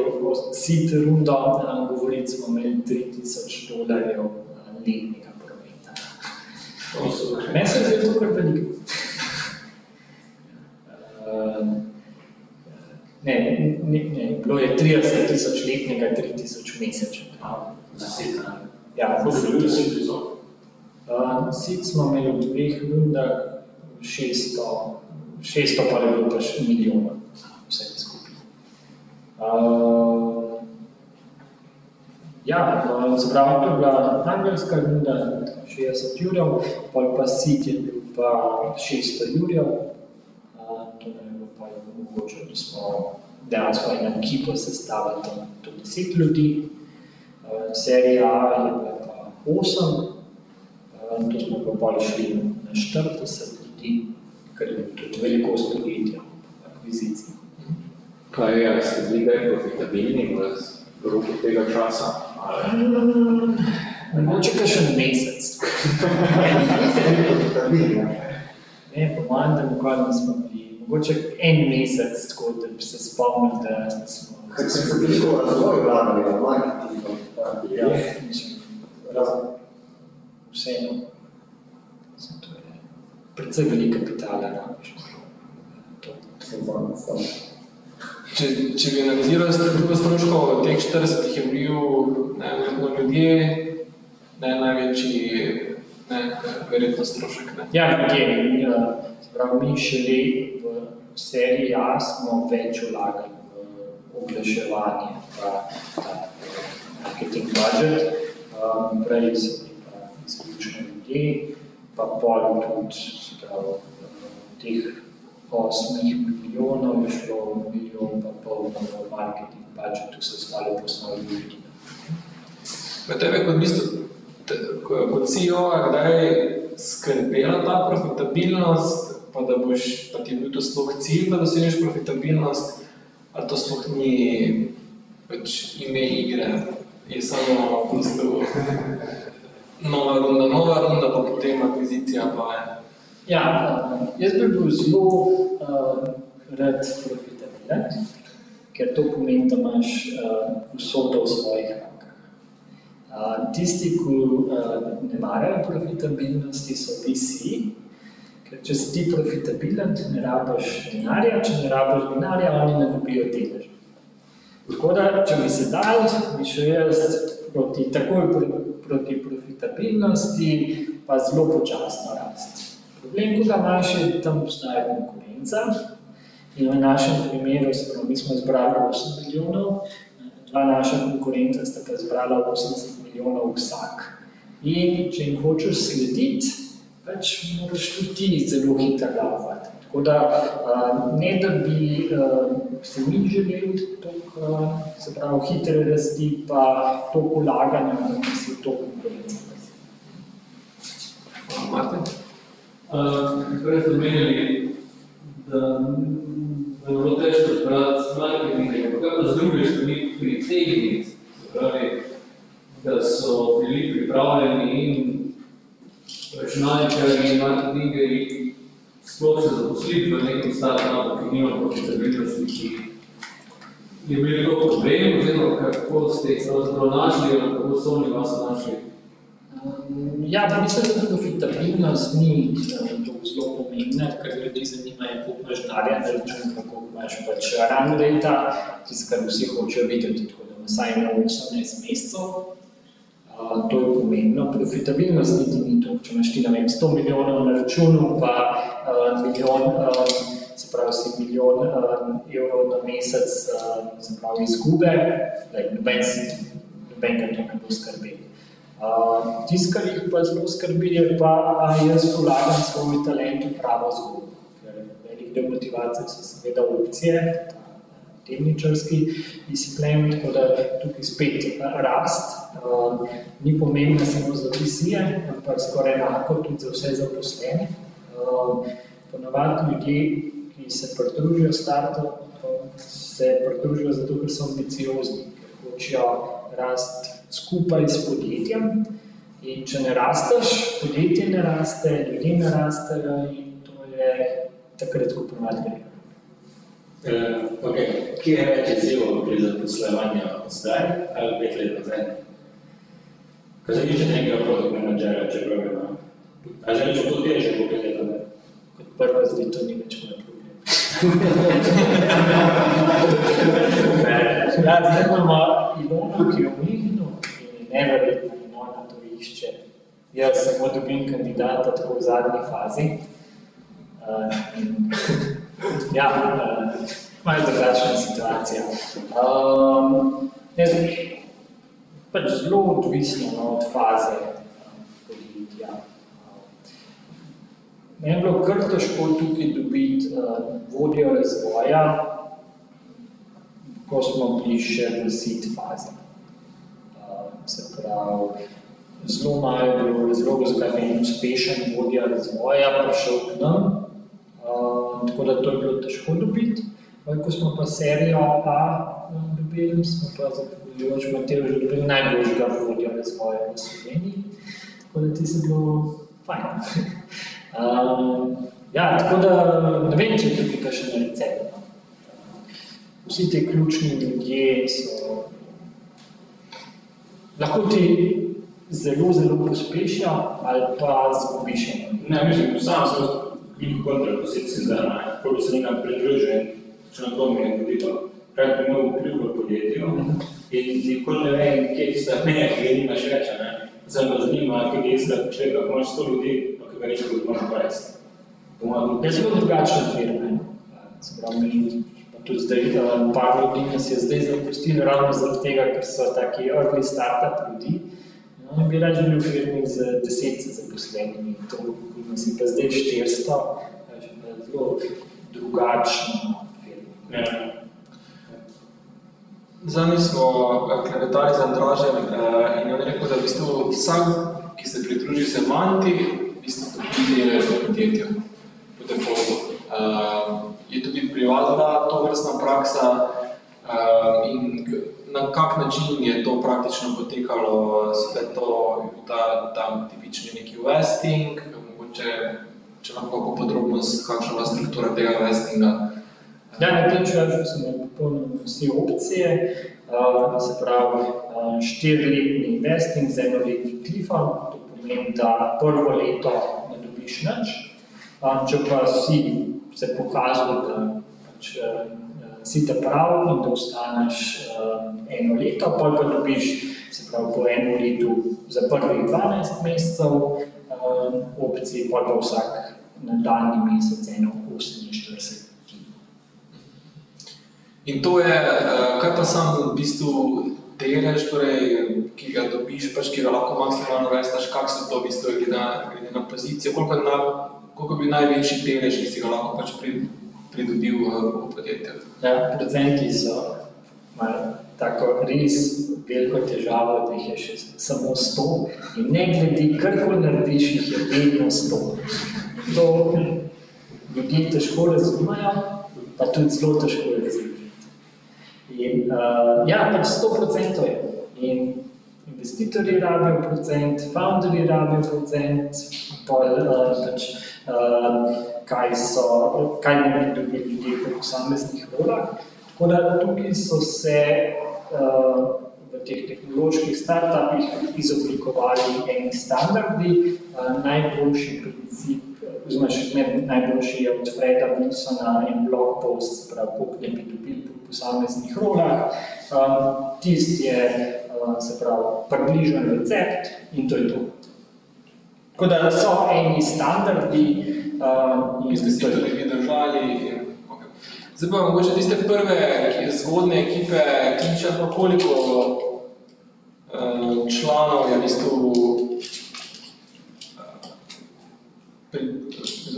sit rundo, um, govoriti smo imeli 3000 dolarjev letnega prometa. Meni se je zdelo to kar veliko. Uh, ne, ne, ne, bilo je 30 tisoč letnega, 3 tisoč mesečnega. Ja, Kako so ljudi sit blizu? Uh, Sit smo imeli v dveh rundah 600, 600 pa je bilo pa še milijona, vse skupaj. Uh, ja, uh, zbravo, to je bila angelska runda, 60 jurjev, pol pa sit je bil pa 600 jurjev, uh, to ne je bilo pa mogoče, da smo dejansko eno ekipo sestavili tam do 10 ljudi. Uh, serija A je bila pa 8, uh, tu smo pa pol šli na 40 ljudi, kar je tudi velikost podjetja, akvizicij. Kaj je, ste bili kdaj profitabilni v roku tega časa? Ali? Mogoče kakšen mesec. Ne, po mojem, da nikoli nismo bili. Mogoče en mesec, tako da bi se spomnil, da smo. Kaj se je veliko razvoj vlagali, v marketingu, pa Ja, mislim, raz- vseeno. Je Predvsej veliko kapitala rabiš. Predstavlja. Če, če bi analiziral strukturo stroškov, teh 40 je bil ne, verjetno ljudje, ne največji, ne, verjetno strošek. Ne. Ja, ljudje, mi, eh, pravi, mi šele v seriji A smo več vlagali v oglaševanje, pa ta marketing budget, um, prej so bili pa izključno ljudje, pa pol tudi, se pravi, eh, teh osmih milijonov je šlo milijon pa pol v marketing budget, vse ostalo pa smo ljudi. Pa tebe kot, bistvo, kot CEO, kdaj skrbela ta profitabilnost, pa da boš, pa ti je bil to sploh cilj, da dosežeš profitabilnost, ali to sploh ni pač ime igre, je samo v bistvu nova runda, nova runda, pa potem akvizicija, pa. Ja, jaz bi bil zelo uh, rad profitabilen, ker to pomeni, da imaš uh, vsoto v svojih rokah. Uh, tisti, ki uh, ne marajo profitabilnosti, so VC, ker če si ti profitabilen, ti ne rabiš denarja, če ne rabiš denarja, oni ne dobijo delež. Tako da, če bi se dal, bi šel jaz proti, takoj pro- proti profitabilnosti, pa zelo počasno rast. Problem, ki ga imaš, je, da tam obstaja konkurenca. In v našem primeru, pravi, mi smo zbrali 8 milijonov, dva naša konkurenta sta pa zbrala 80 milijonov vsak. In če jim hočeš slediti, pač moraš tudi ti zelo hitro laufati. Tako da ne da bi se mi želeli a, se pravi, hitre rasti, pa toliko ulaganja, da bi se to? Uh, prej ste omenjali, da je bilo težko zbrati marketing, ampak kaj pa z druge strani pritegniti, pravi, da so bili pripravljeni in računalničarji in marketingerji sploh se zaposliti v nekem startupu, ki nima profitabilnosti, ki je bil to problem, oziroma kako ste jih pravzaprav našli, ali kako so oni vas našli. Um, Ja, mislim, da profitabilnost ni eh, tako zelo pomembna, ker ljudi zanima, koliko imaš na računu, pa koliko imaš pač run rate, tisto, kar vsi hočejo videti, tako da vsaj na 18 mesecev. Uh, to je pomembno. Profitabilnost niti ni to, če imaš ti na vem, 100 milijonov na računu, pa milijon, uh, se pravi, si milijon uh, evrov na mesec, uh, se pravi, izgube, noben, si- nobenega to ne bo skrbel. Uh, Tisto, kar jih pa zelo skrbi, je pa, a jaz vlagam svoj talent v pravo zgodbo. Velik del motivacije so seveda opcije, ta delničarski disciplin, tako da tukaj spet eh, rast. Uh, ni pomembna samo za visije, ampak skoraj enako tudi za vse zaposlene. Uh, ponavadi ljudje, ki se pridružijo startupu, se pridružijo zato, ker so ambiciozni, ker hočejo rast skupaj s podjetjem. In če ne rasteš, podjetje ne raste, ljudje ne rastejo in to je takrat, ko pomeni gre. Uh, okay. Kje je več izzivov pri zaposlovanju zdaj ali pet let nazaj? Kaj se tiče nekega produkt menedžera, če pravi, no? A zdaj če to pet let nazaj? Kot prvo, zdaj to ni več moj problem. ja, zdaj imamo Ilona, ki je v Mihnu in je neverjetno, in ona to išče. Jaz samo dobim kandidata tako v zadnji fazi. Uh, in, ja, uh, malo drugačna situacija. Um, ne, zdaj, pač zelo odvisno no, od faze um, podjetja. Um, Meni je bilo kar težko tukaj dobiti uh, vodjo razvoja, ko smo bili še v sit fazi. Uh, se pravi, zelo malo je bilo razlogov, zakaj bi en uspešen vodja razvoja prišel k nam, uh, tako da to je bilo težko dobiti. Pol, ko smo pa serijo A um, dobili, smo pa zahvaljujoč Mateju že dobili najboljšega vodja razvoja v Sloveniji. Tako da ti se bilo fajn. Um, ja, tako da ne vem, če je tukaj kakšen recept. no. Vsi ti ključni ljudje so lahko ti zelo, zelo pospešijo ali pa zgubiš. Ne, mislim, sam sem bil kontrapoziciji zdaj, ne, ko bi se nekam pridružil, če na to mi je vodilo. Kaj bi imel vpliv v podjetju in nikoli ne vem, kje ti sta meja, ga nimaš več, ne. Zdaj me zanima, kje je ista človeka, ko imaš 100 ljudi, ki res kot imaš 20. Po mojem, Jaz sem drugačen firme. Se pravi, mi pa tudi zdaj, eh, par ljudi nas je zdaj zapustili ravno zaradi tega, ker so taki early startup ljudi. No, in bi raje bili v firmi z deset zaposlenimi, to nas je pa zdaj 400, je pa zelo drugačna firma. Ja. Zdaj smo eh, klevetali z Andražem eh, in on je rekel, da v bistvu vsak, ki se pridruži Semanti, v delež v podjetju, po defaultu. Uh, je tudi pri vas bila to vrstna praksa uh, in na kak način je to praktično potekalo, spet to ta, ta tipični neki vesting, mogoče, če lahko kako podrobnost, kakšna je struktura tega vestinga. Ja, na tem času smo popolnoma vse opcije, uh, se pravi uh, štiriletni investing z enoletnim klifom, to pomeni, da prvo leto dobiš nič, um, če pa si se pokazal, da pač, uh, si ta prav in da ostaneš uh, eno leto, pa pa dobiš se pravi po enem letu za prvih 12 mesecev uh, opcije, pa pa vsak nadaljni mesec eno 48 In to je, kaj pa sam v bistvu delež, torej, ki ga dobiš, pač, ki ga lahko maksimalno vestaš, kak so to v bistvu glede na, glede na pozicijo, koliko, na, koliko bi največji delež, ki si ga lahko pač pri, pridobil v, v podjetju. Ja, procenti so imajo tako res veliko težavo, da jih je še samo 100. In ne glede, karkoli narediš, jih je vedno 100. To ljudje težko razumejo, pa tudi zelo težko razložiti. In uh, ja, pač 100% je. In investitorji rabijo procent, founderji rabijo procent, pol, uh, pač, uh, kaj, so, kaj ne bi dobili ljudje po posameznih rolah. Tako da tukaj so se uh, v teh tehnoloških startupih izoblikovali eni standardi, uh, najboljši princip, oziroma še zmeraj najboljši je od Freda Wilsona en blog post, se pravi, koliko ne bi dobili posameznih rolah. Um, tisti je, uh, se pravi, približen recept in to je to. Tako da so eni standardi uh, In ste si tudi vi držali. In, okay. Zdaj pa mogoče tiste prve zgodne ekipe, kliče pa koliko eh, članov je v bistvu eh,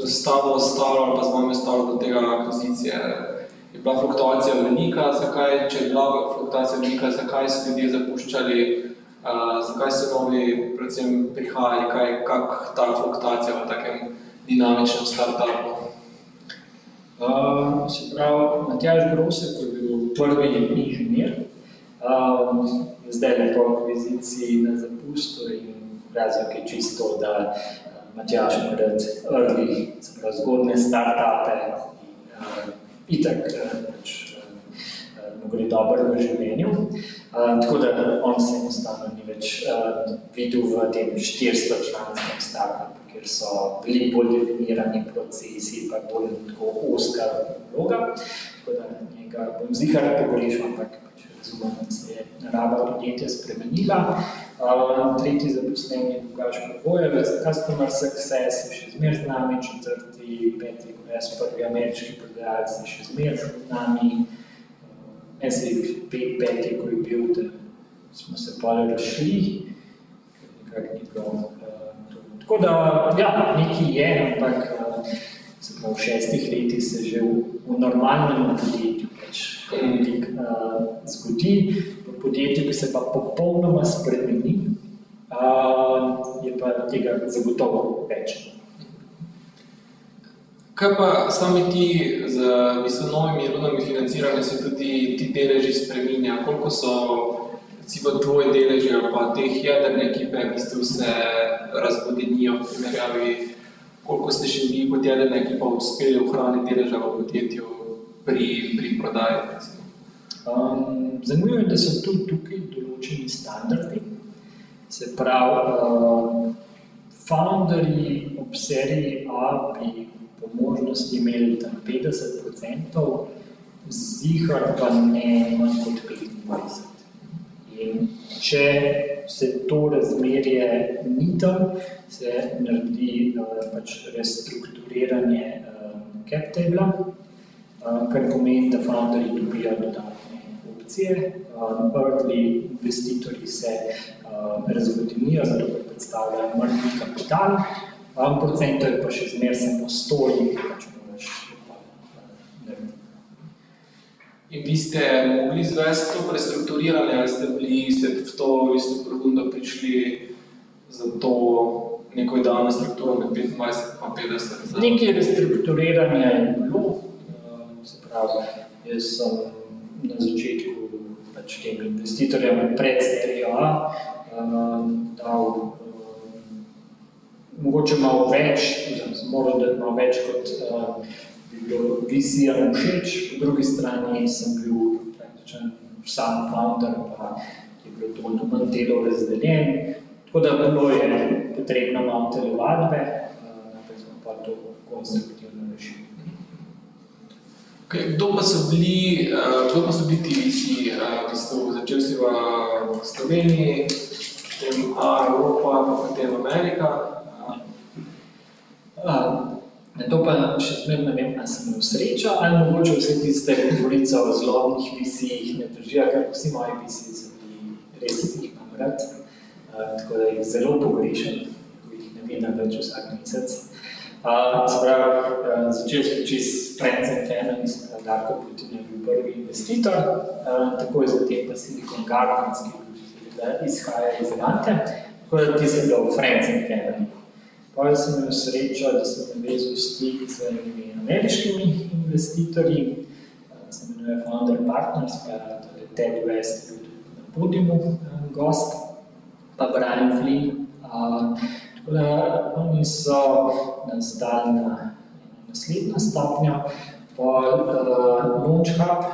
stalo, stalo ali pa z vami stalo do tega akvizicije. Je bila fluktuacija velika, zakaj, če je bila fluktuacija velika, zakaj so ljudje zapuščali, uh, zakaj so novi predvsem prihajali, kaj, kak ta fluktuacija v takem dinamičnem startupu. Uh, se pravi, Matjaž Grosek je bil prvi inženir, um, zdaj je po akviziciji na zapustu in razlog je čisto, da uh, Matjaž pred early, se pravi zgodne startupe in uh, itak uh, pač, uh, mu gre dobro v življenju. Uh, tako da on se enostavno ni več uh, videl v tem 400 članskem startupu, ker so bili bolj definirani procesi, pa bolj tako oska vloga. Tako da njega bom zihar pogrešal, ampak da se je narava podjetja spremenila. Uh, tretji zaposleni je Lukaš Prvojevec, Customer Success je še zmeraj z nami, četrti, peti, jaz prvi ameriški prodajalec je še zmeraj z nami. Uh, en se je pet, peti, ko je bil, da smo se pa razšli, ker nekako ni bilo uh, to. Tako da, ja, nekaj je, ampak uh, se pravi, v šestih letih se že v, v normalnem podjetju velik uh, zgodi, v podjetju, ki se pa popolnoma spremeni, uh, je pa tega zagotovo več. Kaj pa sami ti z novimi rundami financiranja se tudi ti deleži spreminja? Koliko so recimo tvoji deleži ali pa teh jedrne ekipe v bistvu se razvodenijo v primerjavi, koliko ste še vi kot jedrna ekipa uspeli ohraniti deleža v podjetju pri, pri prodaji? Um, zanimivo je, da so tudi tukaj določeni standardi. Se pravi, uh, founderji ob seriji A bi po možnosti imeli tam 50%, zihar pa ne manj kot 25%. In če se to razmerje ni tam, se naredi uh, pač restrukturiranje uh, cap table, uh, kar pomeni, da founderji dobijo dodatne opcije, uh, early investitorji se uh, razvodenijo, zato ker predstavljajo mrtvi kapital, um, procento je pa še zmeraj samo stoji, pač moraš. In vi ste mogli izvesti to prestrukturiranje, ali ste bili ste v to isto produndo prišli za to neko idealno strukturo med 25 in 50? Nekaj restrukturiranja je bilo, pravi, jaz sem na začetku pač tem investitorjem pred serijo A um, dal um, mogoče malo več, oziroma sem moral dati malo več, kot um, bi bilo vizijam všeč, po drugi strani sem bil praktičen sam founder, pa je bilo to manj delo razdeljen, tako da bilo je potrebno malo telovadbe, naprej smo pa to konstruktivno kdo, pa so bili, uh, kdo pa so bili ti visi, uh, ki ste začeli si v Sloveniji, potem Evropa, pa potem Amerika? Uh, Na to pa še zmeraj ne vem, ali sem imel srečo, ali mogoče vse tiste govorice o zlobnih vizijih ne držijo, ker vsi moji viziji so bili res jih imam rad, tako da jih zelo pogrešam, ko jih ne vidim več vsak mesec. Uh, se pravi, uh, začel sem čist s Friends and Family, se pravi, Darko Putin je bil prvi investitor, uh, takoj zatem pa Silicon Gardens, ki izhaja iz Lante, tako da ti sem bil Friends and Family. Potem sem imel srečo, da sem navezal stik z enimi ameriškimi investitorji, se imenuje Founder Partners, pa torej Ted West je bil tudi na podiumu gost, pa Brian Flynn. Da oni so nas dali na naslednjo stopnjo, pol uh, Launch Hub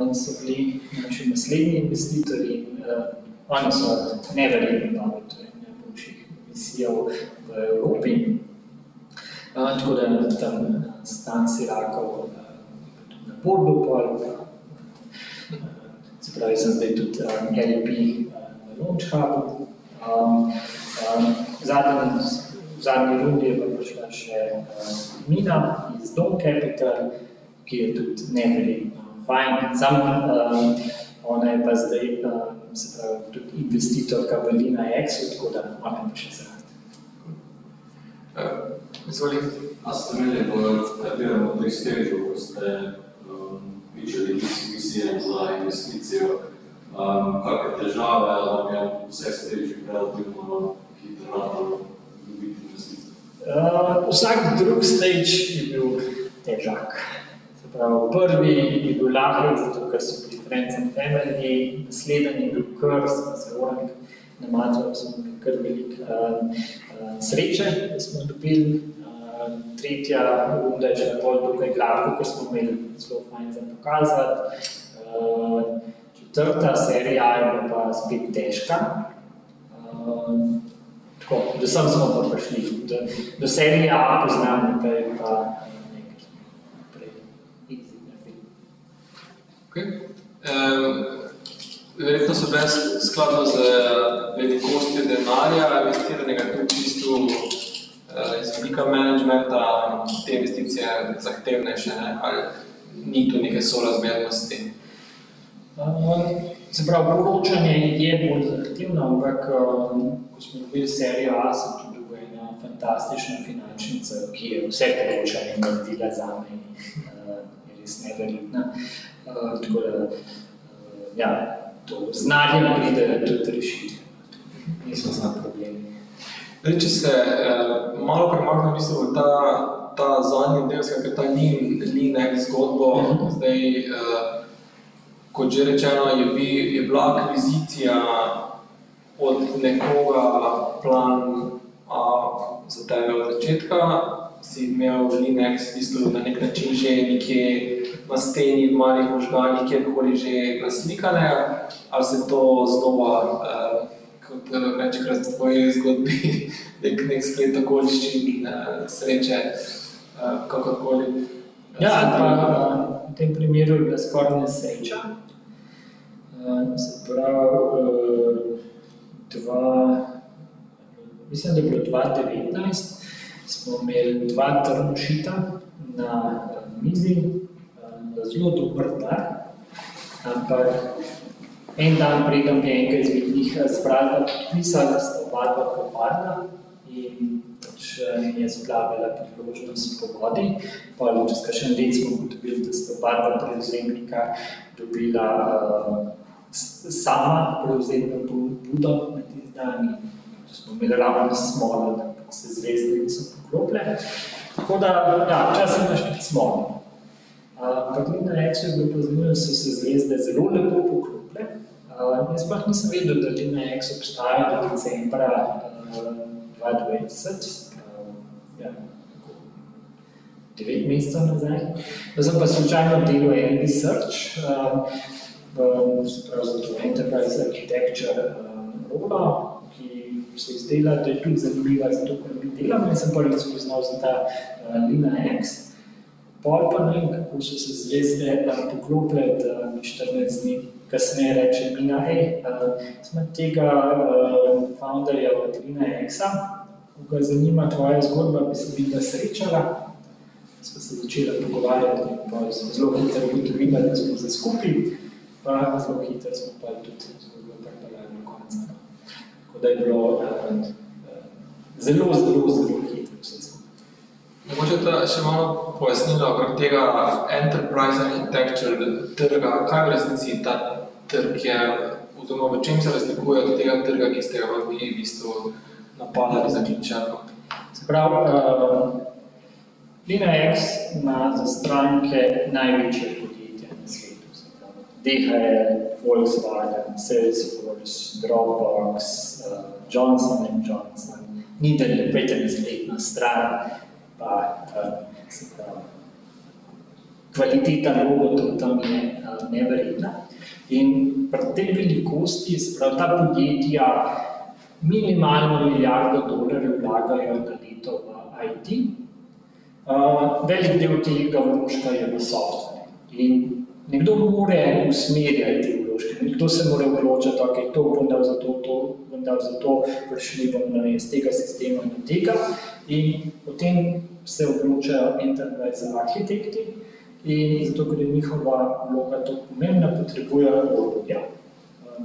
uh, so bili naši naslednji investitorji, uh, oni so neverjetno dobro, to je najboljših misijev v Evropi. Tako da tam stan Sirakov, na Bordu, pol, se pravi, sem zdaj tudi LP na Launch Hubu. Um, um, zadnji, v zadnji rundi je pa prišla še uh, Mina iz Dom Capital, ki je tudi neverjetno fajn. Sam, um, ona je pa zdaj, um, se pravi, tudi investitorka v Lina Exu, tako da ona je pa še zraven. Uh, izvoli. A ste imeli v katerem od teh stežov, ko ste um, pičali visijem za investicijo, um, kakšne težave, ali je vse steži relativno hitro ratalo dobiti investicijo? Uh, vsak drug stage je bil težak. Se pravi, prvi je bil lahek, zato ker so bili friends and family, naslednji je bil se orang na matru, smo imeli kar veliko uh, uh, sreče, da smo dobili. Uh, tretja runda je že bolj dokaj gladko, ker smo imeli zelo fajn za pokazati. Uh, četrta serija je bila pa spet težka. Uh, tako, do sem smo pa prišli. Do, do serije A poznam, naprej pa nekaj prej easy naredili. Okay. Um, verjetno so bile skladno z velikostjo denarja, investiranega tudi v bistvu uh, iz velika managementa, te investicije zahtevnejše, ne? ali ni tu neke sorazmernosti. Um, se pravi, poročanje je bolj zahtevno, ampak um, ko smo dobili serijo A, sem tudi dobil eno fantastično finančnico, ki je vse poročanje naredila za me uh, je res neverjetna. Uh, tako da, uh, ja, to znanje pride tudi rešiti. Nismo znali problemi. Zdaj, če se eh, malo premaknem bistvu v ta ta zadnji del, skratka ta lean, lean X zgodbo, zdaj, uh, kot že rečeno, je, bi, je bila akvizicija od nekoga plan A za tebe od začetka, si imel Linux v bistvu na nek način že nekje na steni, v malih možganih, kjerkoli že naslikane, ali se to znova, uh, kot večkrat v tvoji zgodbi, nek, nek sklet okoliščin, uh, sreče, uh, kakorkoli. Ja, pa v tem primeru je bila skoraj nesreča. Uh, se pravi, uh, dva, mislim, da je bilo 2019, smo imeli dva trnošita na uh, mizi, uh, zelo dober dan, ampak en dan preden bi enega izmed njih zbrala, pisala, da sta oba dva propadla in pač je splavila priložnost po vodi. Pa čez kakšen let smo ugotovili, da sta oba dva prevzemnika dobila uh, sama prevzemno pobudo na dan in smo imeli ravno smolo, da se zvezde niso poklopile. Tako da, ja, včasih imaš tudi smolo. Ampak uh, Exu je bilo pa zanimivo, so se zvezde zelo lepo poklopile. Uh, jaz pa nisem vedel, da na Exu obstaja do decembra uh, 2020, uh, ja, devet mesecev nazaj. Da sem pa slučajno delal en research, uh, se pravi za to Enterprise Architecture uh, rola, ki se izdela, da je tudi zanimiva za to, kar mi delamo in sem prvič spoznal za ta uh, Linux. Pol pa ne vem, kako so se zvezde uh, poklopile, da mi 14 dni kasneje reče Mina, hej, uh, smo tega uh, founderja od Linuxa, ko ga zanima tvoja zgodba, bi se bila srečala. Smo se začeli pogovarjati in pa zelo hitro ugotovili, da smo za skupaj, pa zelo hitro smo pa tudi zgodbo pripeljali do konca. Tako da je bilo uh, zelo, zelo, zelo hitro vse skupaj. Mogoče da še malo pojasnila okrog tega enterprise architecture trga, kaj v resnici ta trg je, oziroma v čem se razlikuje od tega trga, ki ste ga vi v bistvu napadali za ključarko? Se pravi, uh, Linux ima za stranke največje podjetje na svetu. DHL, Volkswagen, Salesforce, Dropbox, uh, Johnson Johnson, ni da ne pejte na spletno stran, pa uh, se pravi, kvaliteta robotov tam je uh, neverjetna. In pri tej velikosti, se pravi, ta podjetja minimalno milijardo dolarjev vlagajo na leto v IT. Uh, velik del tega vložka je v software. In nekdo mora usmerjati vložke, nekdo se mora odločiti, da okay, to bom dal za to, to bom dal za to, prišli bomo iz tega sistema do tega. In potem se odločajo enterprise arhitekti, in zato, ker je njihova vloga to pomembna, potrebujejo orodja.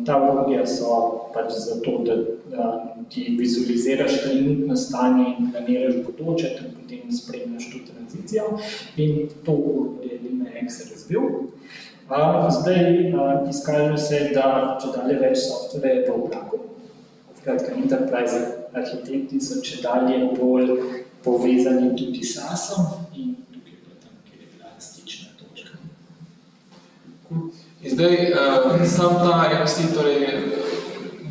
Ta orodja so pač zato, da, da ti vizualiziraš trenutno stanje in planiraš bodoče, ter potem spremljaš to tranzicijo in to orodje je Linux razvil. Zdaj izkaže se, da če dalje več software je v oblaku. Skratka, enterprise arhitekti so če dalje bolj povezani tudi s SaaS-om in tukaj je tam, kjer je bila stična točka. In zdaj, uh, sam ta MC, torej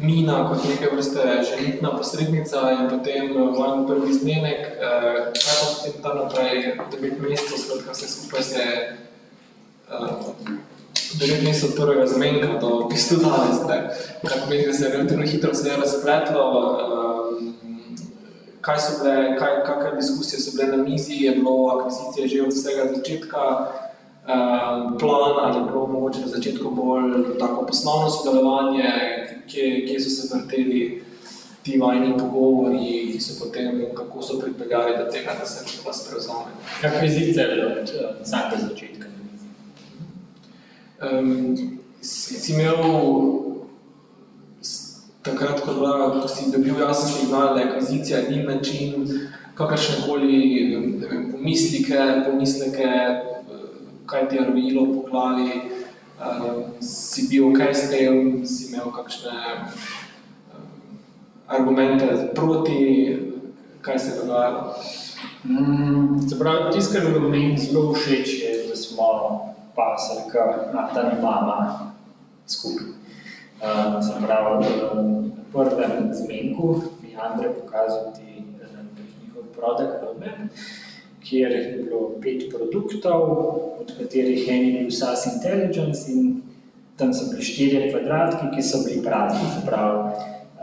Mina kot neke vrste želitna posrednica in potem vajen prvi zmenek, uh, kaj pa potem ta naprej, devet mesecev, skratka vse skupaj se uh, devet mesecev prvega zmenka do v bistvu danes, ne? Kako meni, da se je relativno hitro vse razpletlo, uh, kaj so bile, kaj, kakve diskusije so bile na mizi, je bilo akvizicije že od vsega začetka, uh, plan ali je bilo mogoče na začetku bolj tako poslovno sodelovanje, kje, kje so se vrteli ti vajni pogovori, ki so potem, kako so pripeljali do tega, da se vas prevzame. Akvizicija je bila od samega začetka. Um, si, si imel takrat, ko, bila, ko si dobil jasen signal, da je akvizicija edin način, kakršne koli pomislike, pomisleke, kaj ti je rojilo po glavi, um, si bil ok s tem, si imel kakšne um, argumente proti, kaj se je dogajalo? Mm, se pravi, tisto, kar je bilo meni zelo všeč, je, da smo pasali, da ta ni mama skupaj. Um, se pravi, na prvem zmenku mi je Andrej pokazal ti um, njihov produkt roadmap, kjer je bilo pet produktov, od katerih en je bil SAS Intelligence in tam so bili štirje kvadratki, ki so bili prazni, se pravi,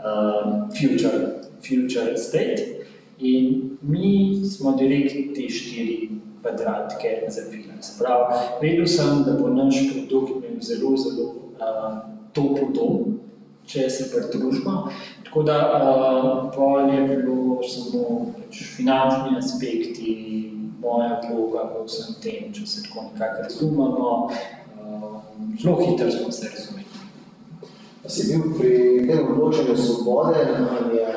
um, future, future state. In mi smo direkt te štiri kvadratke zavili. Sprav, vedel sem, da bo naš produkt imel zelo, zelo uh, topel dom, če se pridružimo. Tako da uh, pol je bilo samo pač, finančni aspekti, moja vloga v vsem tem, če se tako nekako razumemo. Uh, zelo hitro smo se razumeli. Si bil pri tem odločanju svobode, ali je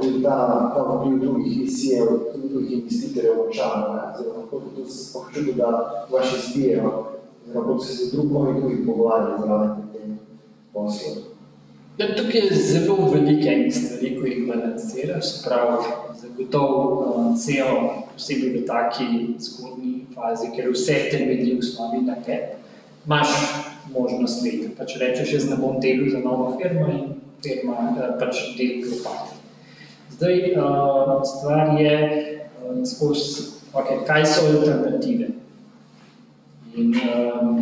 bil ta, vpliv drugih isijev, drugih investitorjev močan, oziroma kako to sploh čuti, da vaši izbijejo, oziroma kako se z drugimi drugih pogovarjali zraven pri tem poslu. Ja, tukaj je zelo veliko enih stvari, ko jih balansiraš, prav zagotovo uh, CEO, posebej v taki zgodni fazi, ker vse temelji v osnovi na tebi, imaš možnost vedeti. Pač rečeš, jaz ne bom delal za novo firmo in firma uh, pač del propade. Zdaj, uh, stvar je, uh, skozi, okay, kaj so alternative. In um,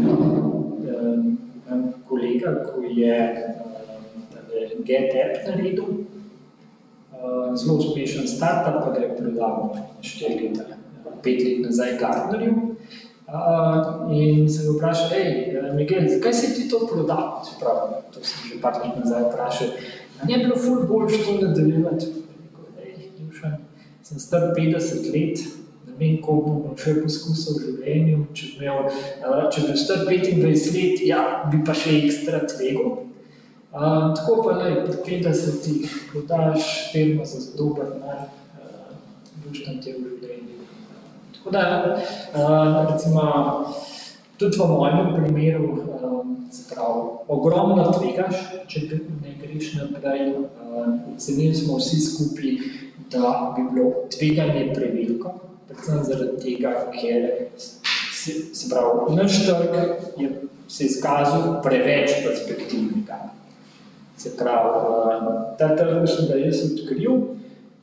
um, kolega, ko je GetApp naredil, uh, zelo uspešen startup, pa ga je prodal štiri leta, pet let nazaj Gardnerju. Uh, in se je vprašal, hej, Miguel, zakaj si ti to prodal? Se pravi, to sem že par let nazaj vprašal. Ni bilo ful bolj to nadaljevati? Sem star 50 let, ne vem, koliko bom še poskusil v življenju. Če bi imel, če bi star 25 let, ja, bi pa še ekstra tvegal. Uh, tako pa naj, pri 50-ih prodaš firmo za dober denar, uh, tam te v življenju. Tako da, uh, recimo, tudi v mojem primeru, um, se pravi, ogromno tvegaš, če ne greš naprej. Uh, ocenili smo vsi skupaj, da bi bilo tveganje preveliko, predvsem zaradi tega, ker se, se pravi, naš trg je se izkazal preveč perspektivnega. Se pravi, ta trg, mislim, da jaz odkril,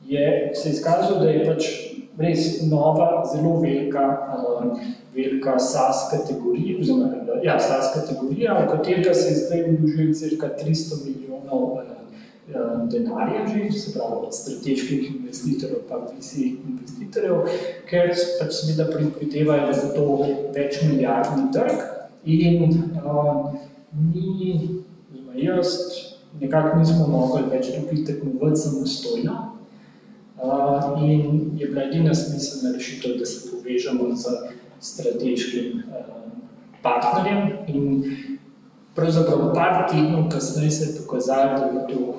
je se izkazal, da je pač res nova, zelo velika, velika SAS kategorija, oziroma ja, SAS kategorija, v katerega se je zdaj vložil cirka 300 milijonov denarja, že, se pravi, od strateških investitorjev, pa visi investitorjev, ker pač seveda predvidevajo, je to več milijardni trg in uh, mi, oziroma jaz, nekako nismo mogli več tukaj tekmovati samostojno uh, in je bila edina smiselna rešitev, da se povežemo z strateškim uh, partnerjem in pravzaprav par tednov kasneje se je pokazalo, da je to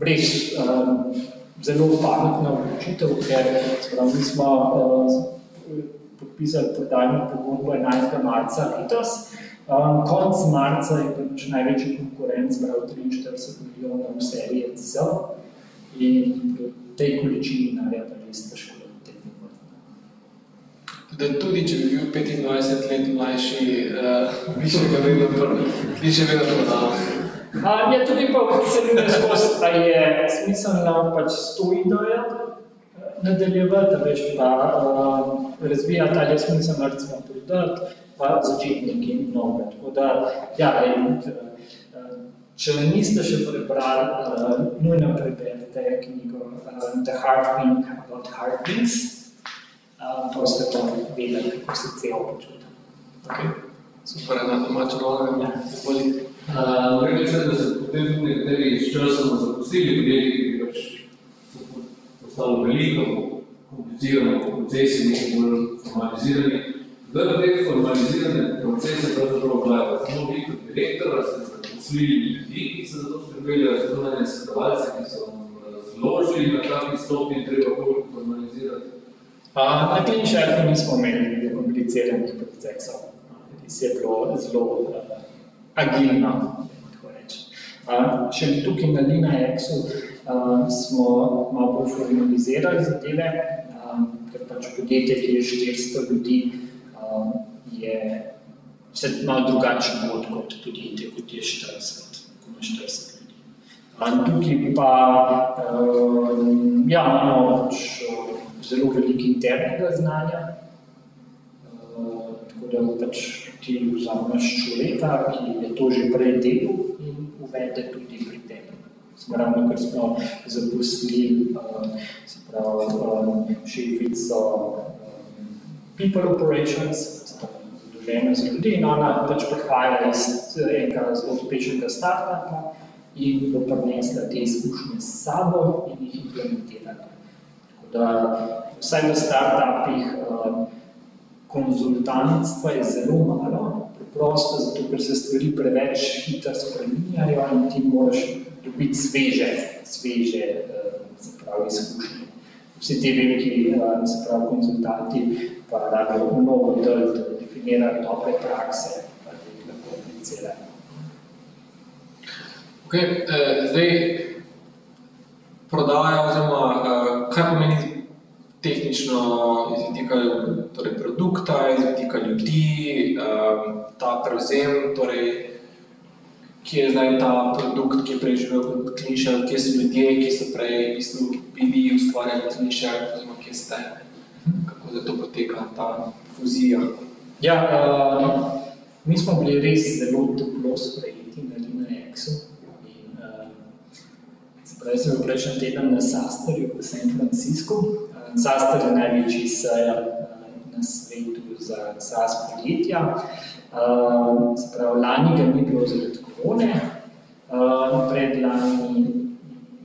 res um, zelo pametna odločitev, ker prav, mi smo uh, podpisali prodajno pogodbo 11. marca letos. Um, konc marca je pač največji konkurenc, prav 43 milijonov serije CZ in v tej količini narja pa res težko da tudi če bi bil 25 let mlajši, uh, bi še ga vedno prodal. Ja, tudi pa ocenjuje skozi, da je smiselno pač s to idejo nadaljevati, veš, pa uh, razvijati, ali je smiselno recimo prodati, pa začeti nekaj nove. Tako da, ja, in, uh, če niste še prebrali, uh, nujno preberite knjigo uh, The Hard Thing About Hard Things, uh, to ste pa vedeli, kako se celo počuti. Okay. Super, ena domača rola, ja. Uh, rekli ste, da se potem tudi nekateri s časom zapustili podjetji, ki pač so postalo veliko, komplicirano, procesi nekaj bolj formalizirani. Kdo je te formalizirane procese pravzaprav vlada? Samo vi kot direktor, da ste zaposlili ljudi, ki so za to skrbeli, zunanje svetovalce, ki so zložili na kakšni stopni treba bolj formalizirati? Uh, na kliničarki nismo imeli kompliciranih procesov. Res je bilo zelo uh, agilno, tako reči. Uh, še tukaj na Lina Exu uh, smo malo bolj formalizirali zadeve. Uh, ker pač podjetje, ki je 400 ljudi, je vse malo drugačen bod kot podjetje, kot je 40, kot ima 40 ljudi. Um, tukaj pa um, ja, imamo pač uh, zelo veliko internega znanja, uh, tako da pač ti vzameš človeka, ki je to že prej delal in uvede tudi pri tebi. Ravno, ker smo zaposlili uh, se pravi, um, šefico um, People Operations, zadolžena za ljudi, in ona pač prihaja iz enega zelo uspešnega startupa in bo prinesla te izkušnje s sabo in jih implementirala. Tako da vsaj v startupih um, konzultantstva je zelo malo, preprosto zato, ker se stvari preveč hitro spreminjajo in ti moraš dobiti sveže, sveže pravi, izkušnje. Vsi ti veliki se pravi, konzultanti pa rabijo mnogo del, da definirajo dobre prakse, pa da jih lahko aplicirajo. Okay, eh, zdaj, prodaja, oziroma eh, kaj pomeni tehnično iz vidika torej produkta, iz vidika ljudi, eh, ta prevzem, torej, kje je zdaj ta produkt, ki je prej živel kot kliničar, kje so ljudje, ki so prej bili ustvarjali kliničar, oziroma kje ste, kako zdaj to poteka, ta fuzija. Ja, uh, mi smo bili res zelo toplo sprejeti na Linux-u. Uh, Zdaj sem bil prejšnji teden na Sasterju v San Franciscu. Uh, Saster je največji seja uh, na svetu za SaaS podjetja. Uh, se pravi, lani ga ni bilo zaradi korone, uh, predlani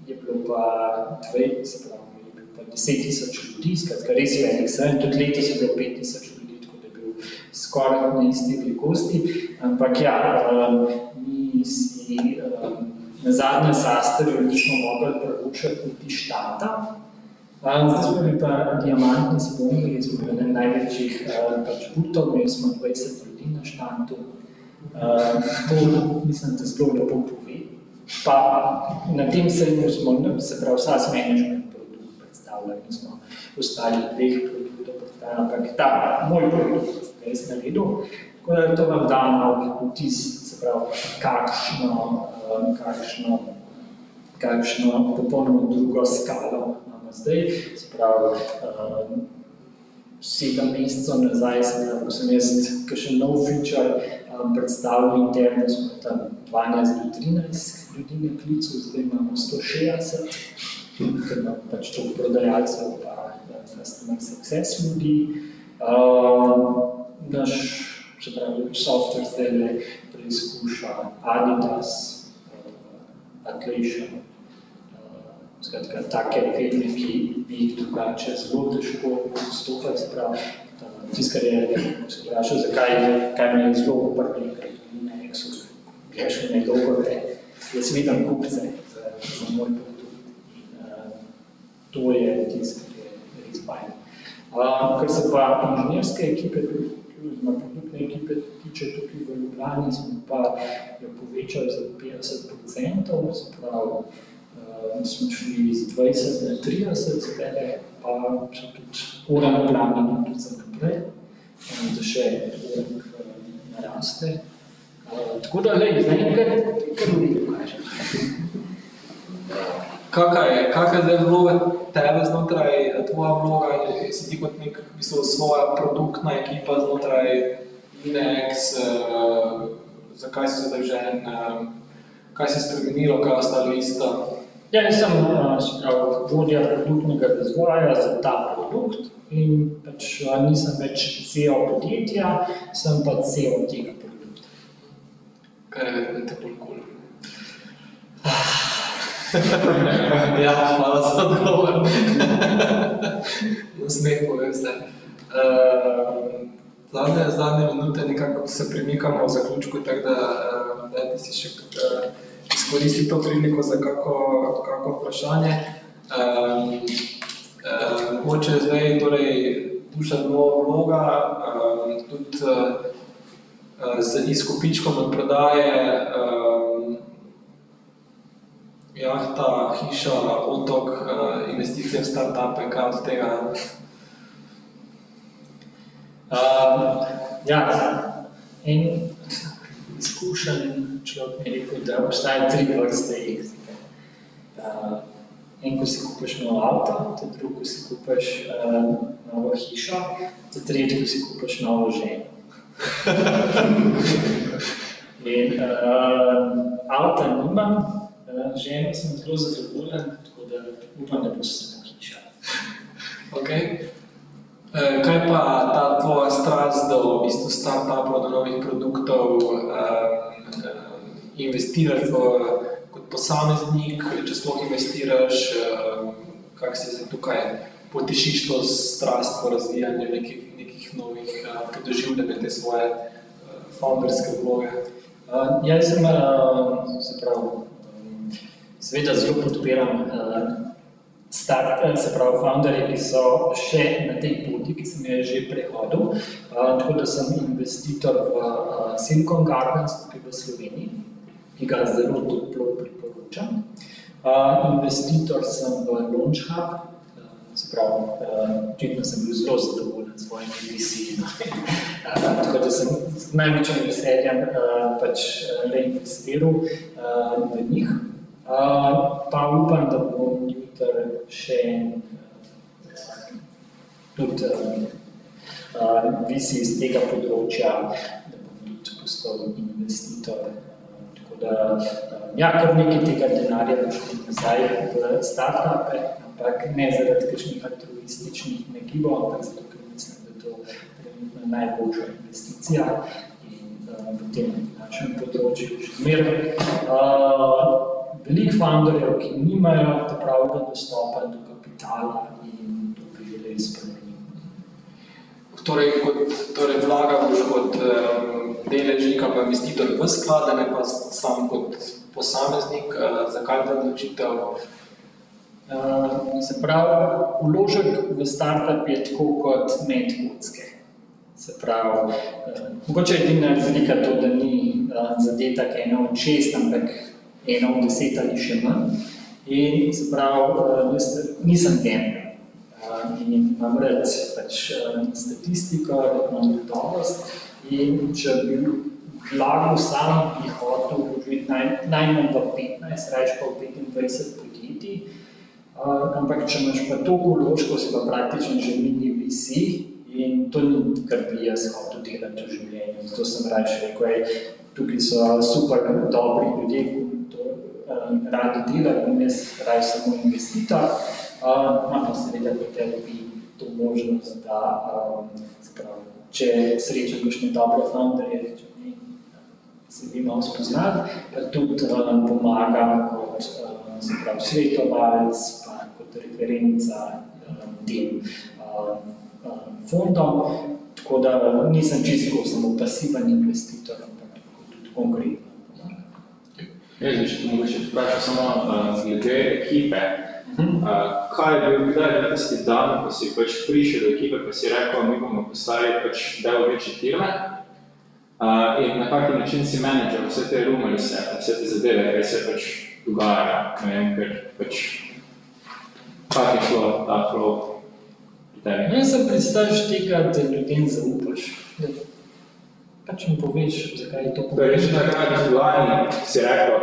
je bilo pa dve, se pravi, je bil pa 10 tisoč ljudi, skratka res velik sejem, tudi letos je bilo 5 tisoč ljudi, tako da je bil skoraj na isti velikosti. Ampak ja, um, mi si um, na zadnjem sasterju nismo mogli preučiti niti štata. Zdaj smo bili pa diamantni spomni, smo bili eden največjih pač putov, imeli smo 20 ljudi na štantu. Um, to mislim, da zelo lepo pove. Pa na tem sejmu smo, se pravi, SAS management produkt predstavljali, mi smo ostali dveh produktov predstavljali, ampak ta moj produkt, ki jaz naredil, tako da to vam da malo vtis, se pravi, kakšno, um, kakšno, kakšno popolnoma drugo skalo imamo zdaj, se pravi, um, sedem mesecev nazaj, se pravi, ko sem jaz kakšen nov feature um, predstavljal interno, smo tam 12 do 13 ljudi na klicu, zdaj imamo 160, ker imamo pač to prodajalcev pa customer success ljudi. Um, naš, se pravi, software zdaj le preizkuša Adidas, uh, Atlassian, uh, skratka, take firme, ki bi jih drugače zelo težko dostopali, se pravi, tisto, kar je, se vprašal, zakaj, kaj me je zelo uprli, ker na Exu je še nedolgo te, jaz vidim kupce za, za moj produkt in uh, to je tisto, kar je res bajno. Uh, kar se pa inženirske ekipe, oziroma produktne ekipe tiče tukaj v Ljubljani, smo pa jo povečali za 50%, se pravi, uh, smo šli iz 20 na 30, zdaj pa so tudi ura na planu tudi za naprej, um, da še urak uh, naraste. Uh, tako da, lej, zdaj nekaj, kar mi pokaže. Kakaj je, kakaj je zdaj vloga tebe znotraj, tvoja vloga, si ti kot nek, v bistvu, svoja produktna ekipa znotraj Linex, uh, zakaj si zadolžen, uh, kaj se je spremenilo, kaj ostalo isto? Ja, jaz sem uh, vodja produktnega razvoja za ta produkt in pač uh, nisem več CEO podjetja, sem pa CEO tega produkta. Kar je te bolj kul. ja, hvala za odgovor. Nasmeh povem zdaj. Uh, zadnje, zadnje minute nekako se premikamo v zaključku, tako da uh, dajte si še uh, izkoristiti to priliko za kako, kako vprašanje. Um, uh, mogoče zdaj torej duša nova vloga, um, tudi uh, z izkupičkom od prodaje, um, jahta, hiša, otok, uh, investicije v start-upe, kaj od tega Uh, ja, en izkušen človek mi je rekel, da obstaja tri vrste jezike. Uh, en, ko si kupiš novo avto, te drugo, ko si kupiš uh, novo hišo, te tretji, ko si kupiš novo ženo. In uh, avta nimam, uh, ženo sem zelo zadovoljen, tako da upam, da bo se na hiša. Okay. Eh, kaj pa ta tvoja strast do v bistvu start-upov, do novih produktov, investirati v, kot posameznik, če sploh investiraš, um, kako se tukaj potešiš to strast po razvijanju nekih, nekih novih uh, doživljanj te svoje founderske vloge? Uh, jaz sem, se pravi, seveda zelo podpiram start, eh, se pravi, founderje, ki so še na tej poti, ki sem jo že prehodil. Uh, tako da sem investitor v uh, Silicon Gardens, tukaj v Sloveniji, ki ga zelo toplo priporočam. Investitor sem v Launch Hub, se pravi, očitno sem bil zelo zadovoljen s svojimi vizijami. Uh, tako da sem z največjim veseljem pač reinvestiral v njih. Pa upam, da bom jutri še tudi uh, visi iz tega področja, da bom tudi postal investitor. Tako da, uh, ja, kar nekaj tega denarja bo šlo nazaj v startupe, ampak ne zaradi kakšnih altruističnih negibov, ampak zato, ker mislim, da to trenutno najboljša investicija in uh, v tem našem področju še zmeraj. Uh, veliko founderjev, ki nimajo pravega dostopa do kapitala in to bi želeli spremeniti. Torej, kot, torej kot um, deležnik ali investitor v sklad, ne pa sam kot posameznik, uh, zakaj ta odločitev? Uh, se pravi, vložek v startup je tako kot med kocke. Se pravi, uh, mogoče je edina razlika to, da ni uh, zadetek ena od šest, ampak ena od deset ali še manj. In se pravi, uh, nisem gambler. Uh, in imam rad pač, uh, statistiko, imam gotovost. In če bi vlagal sam, bi hotel vložiti naj, najmanj v 15, rajš pa v 25 podjetij. Uh, ampak če imaš pa toliko vložkov, si pa praktično že mini visi in to ni, kar bi jaz hotel delati v življenju. Zato sem rajš rekel, tukaj so super dobri ljudje, um, radi dela, in jaz raje samo investitor, uh, imam pa seveda potem bi to možnost, da sprav, če srečam kakšne dobre founderje, če mi se bi malo spoznati, pa tudi um, pomagam kot sprav, svetovalc, pa kot referenca tem fondom, tako da nisem čisto samo pasiven investitor, ampak tudi konkretno. Jaz bi še mogoče vprašal samo uh, glede ekipe. Uh, kaj je bil, kdaj je tisti dan, ko si pač prišel do ekipe, ko si rekel, mi bomo postali pač del večje firme uh, in na kak način si menedžer vse te rumali se, vse te zadeve, kaj se pač dogaja, ne vem, ker pač kak je šlo ta flow? Ne sem predstavljaš tega, da ljudem zaupaš pač mi poveš, zakaj je to pomembno. Torej, že takrat lani si rekel,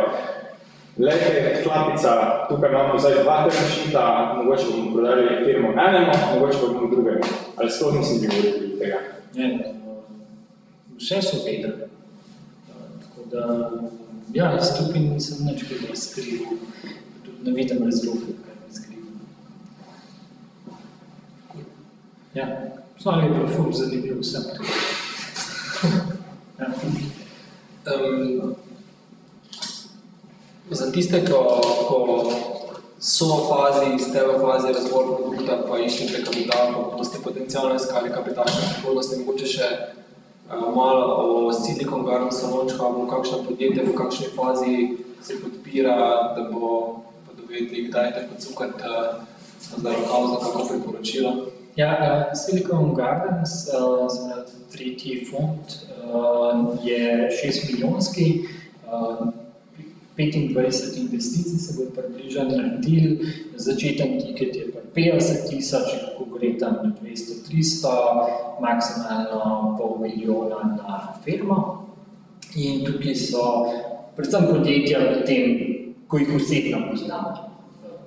lejte, hlapica, tukaj imamo zdaj dva tržišnika, mogoče bomo prodali firmo enemu, mogoče bomo drugemu. Ali sploh nisem bil govoril tega? Ne, ne. Vse so vedeli. Tako da, ja, jaz tukaj nisem nič kaj skrival. Tudi ne vidim razloga, kaj mi skrival. Ja, samo je bilo ful zanimivo vsem tukaj. Um, za tiste, ko so v fazi, ste v fazi razvoja produkta, pa iščete kapital, pa boste potencialno iskali kapitalne prihodnosti, mogoče še uh, malo o Silicon Gardens, Salončka, v kakšne podjetje, v kakšni fazi se podpira, da bo pa dovedli, kdaj te podsukati uh, za rokav za kako priporočilo. Ja, uh, Silicon Gardens, uh, tretji fond, uh, je šest milijonski. Uh, 25 investicij se bo približno naredil, začeten tiket je pa 50 tisoč, lahko gre tam na 200-300, maksimalno pol milijona na firmo. In tukaj so predvsem podjetja v tem, ko jih osebno poznamo,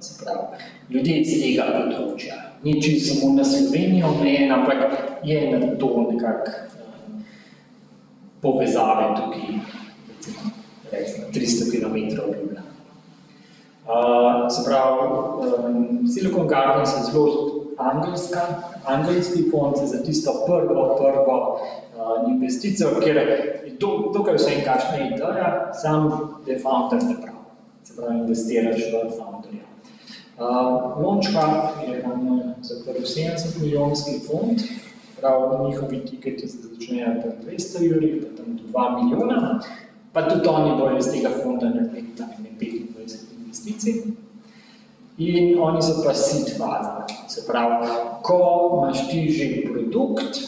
se pravi, ljudje iz tega področja. Ni čisto samo na Slovenijo omejen, ampak je na to nekako um, povezave tukaj, recimo, recimo 300 km od Ljubljana. Uh, se pravi, um, Silicon Gardens je zelo angelska, angelski fond za tisto prvo, prvo uh, investicijo, kjer je to, tukaj vse in kakšna ideja, sam je founder ne prav. Se pravi, investiraš v founderja. Uh, Lončka je on zaprl 70 milijonski fond, prav njihovi tiketi se začnejo pri 200 juri, pa tam do 2 milijona, pa tudi oni bojo iz tega fonda naredili tam 25 investicij. In oni so pa seed faza. Se pravi, ko imaš ti že produkt,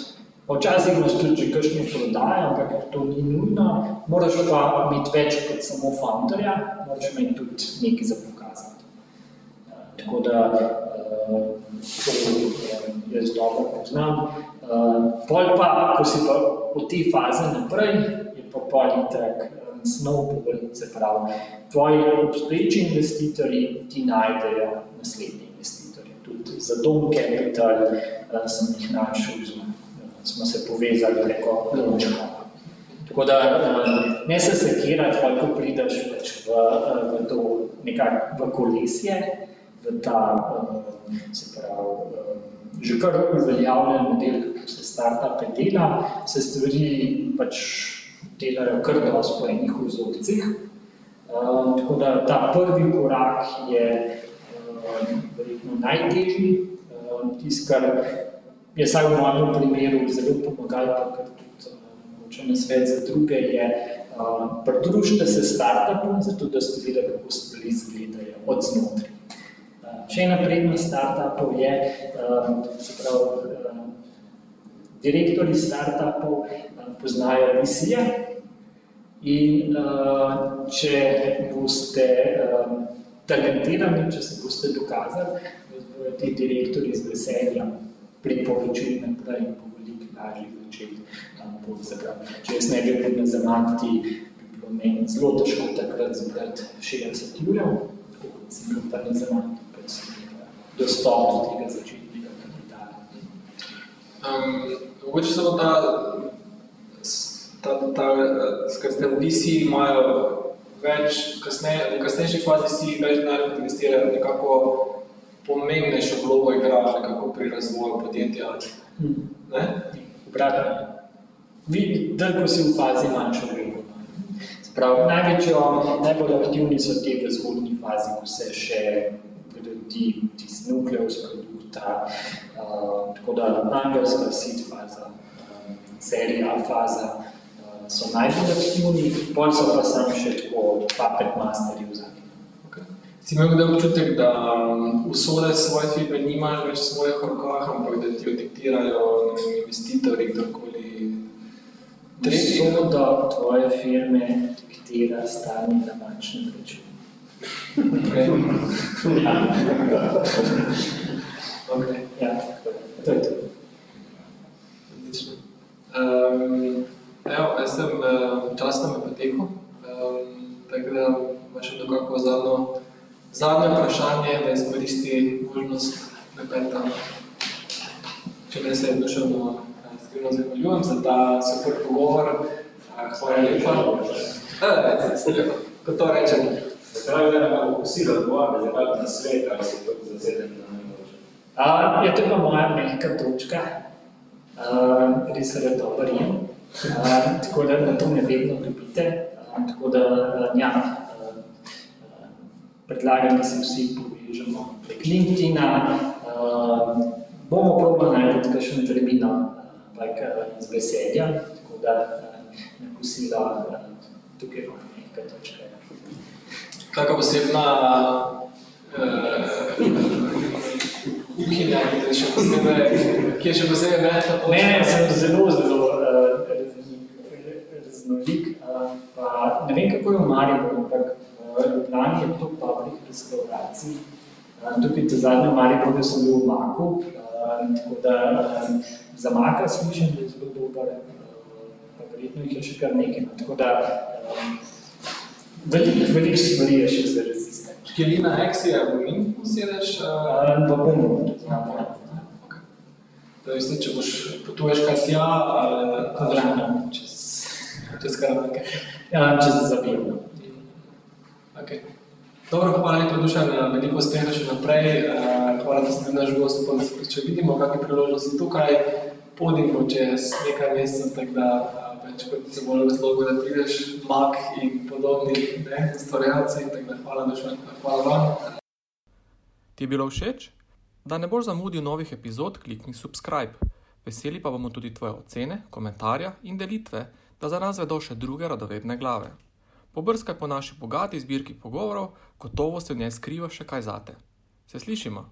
včasih imaš tudi že kakšno prodajo, ampak to ni nujno, moraš pa imeti več kot samo founderja, moraš imeti tudi nekaj za pokazati. Tako da to jaz dobro poznam. Pol pa, ko si pa od te faze naprej, je pa pol itak snowball, se pravi, tvoji obstoječi investitorji ti najdejo naslednji investitorji. Tudi za Dom Capital sem jih našel, smo se povezali preko Lončka. Tako da ne se sekirati, ko prideš pač v, v to nekako v kolesje, v ta, uh, se pravi, uh, že kar uveljavljen model, kako se startupe dela, se stvari pač delajo kar dosti po enih vzorcih. Uh, tako da ta prvi korak je uh, verjetno najtežji, uh, tisto, kar je vsaj v mojem primeru zelo pomagalo, kar tudi uh, na svet za druge, je pridružite se startupom, zato da ste videli, kako stvari izgledajo od znotraj. Še ena prednost startupov je, uh, se pravi, uh, direktori startupov poznajo misije in če boste talentirani, če se boste dokazali, bodo ti direktori z veseljem priporočili naprej in po veliko lažjih začeti um, pot. Če jaz ne bi bil na zamanti, bi bilo meni zelo težko takrat zbrati 60 jurjev, tako kot sem bil pa na zamanti, dostop do tega začetnega kapitala. Um, Mogoče samo ta, ta, ta skratka, VC imajo več, kasneje, v kasnejši fazi si več denarja investirajo nekako pomembnejšo vlogo igrajo nekako pri razvoju podjetja. Ne? Obratno. Vi, ko si v fazi manjšo vlogo. Sprav, največjo, najbolj aktivni so te v zgodnji fazi, ko se še ti, ti nukleus produkta, uh, tako da angelska seed faza, uh, serija faza uh, so najbolj aktivni, pol so pa sam še tako puppet masteri v zadnji. Okay. Si imel kdaj občutek, da usode svoje firme nimaš več v svojih rokah, ampak da ti jo diktirajo investitorji, kdorkoli tretji? Usoda tvoje firme diktira stanje na bančnem računu. Evo, jaz sem uh, časno me potekel, um, tako da imaš še nekako zadnje vprašanje, da izkoristi možnost klepeta. Če me se duševno skrivno zahvaljujem za ta super pogovor. Hvala lepa. Uh, kot to rečem. Zakaj je nekako posilo odgovor, da je na svet, ali se to zazeden na najboljše? Uh, ja, to je pa moja mehka točka. Uh, res je dober jem. Uh, tako da na to ne vedno dobite. Uh, tako da, uh, ja, uh, predlagam, da se vsi povežemo prek LinkedIna. Uh, bomo probali najti kakšen termino uh, z veselja, tako da uh, na kosilo uh, tukaj je mehka točka. Kakšna posebna kuhinja, uh, je posebej, ki je še posebej mehka? Ne, ne, sem zelo, zelo uh, raznolik. Uh, ne vem, kako je v Mariboru, ampak uh, organizacij. Tukaj te zadnje mali bode sem bil v Maku, tako da za Maka slišim, da je zelo dober, pa verjetno jih je še kar nekaj. Tako da veliko, veliko stvari je še za raziskati. Kje vi na Exi, ali v Minku sedeš? V Bungu, znamo. To je isto, če boš potuješ kaj tja, ali Kodrano, čez, čez Karavanke. ja, čez Zabijo. Okay. Dobro, hvala lepa, Dušan, veliko uspeha še naprej. Eh, Hvala, da ste naš gost, upam, da se če vidimo, kakšne priložnosti tukaj. Podim bo čez nekaj mesecev, tako da eh, več kot se bolj razlogo, da prideš, mak in podobni ne, ustvarjalci. Tako da hvala, Dušan, hvala vam. Ti je bilo všeč? Da ne boš zamudil novih epizod, klikni subscribe. Veseli pa bomo tudi tvoje ocene, komentarja in delitve, da za nas vedo še druge radovedne glave. Pobrskaj po naši bogati zbirki pogovorov, gotovo se v njej skriva še kaj zate. Se slišimo?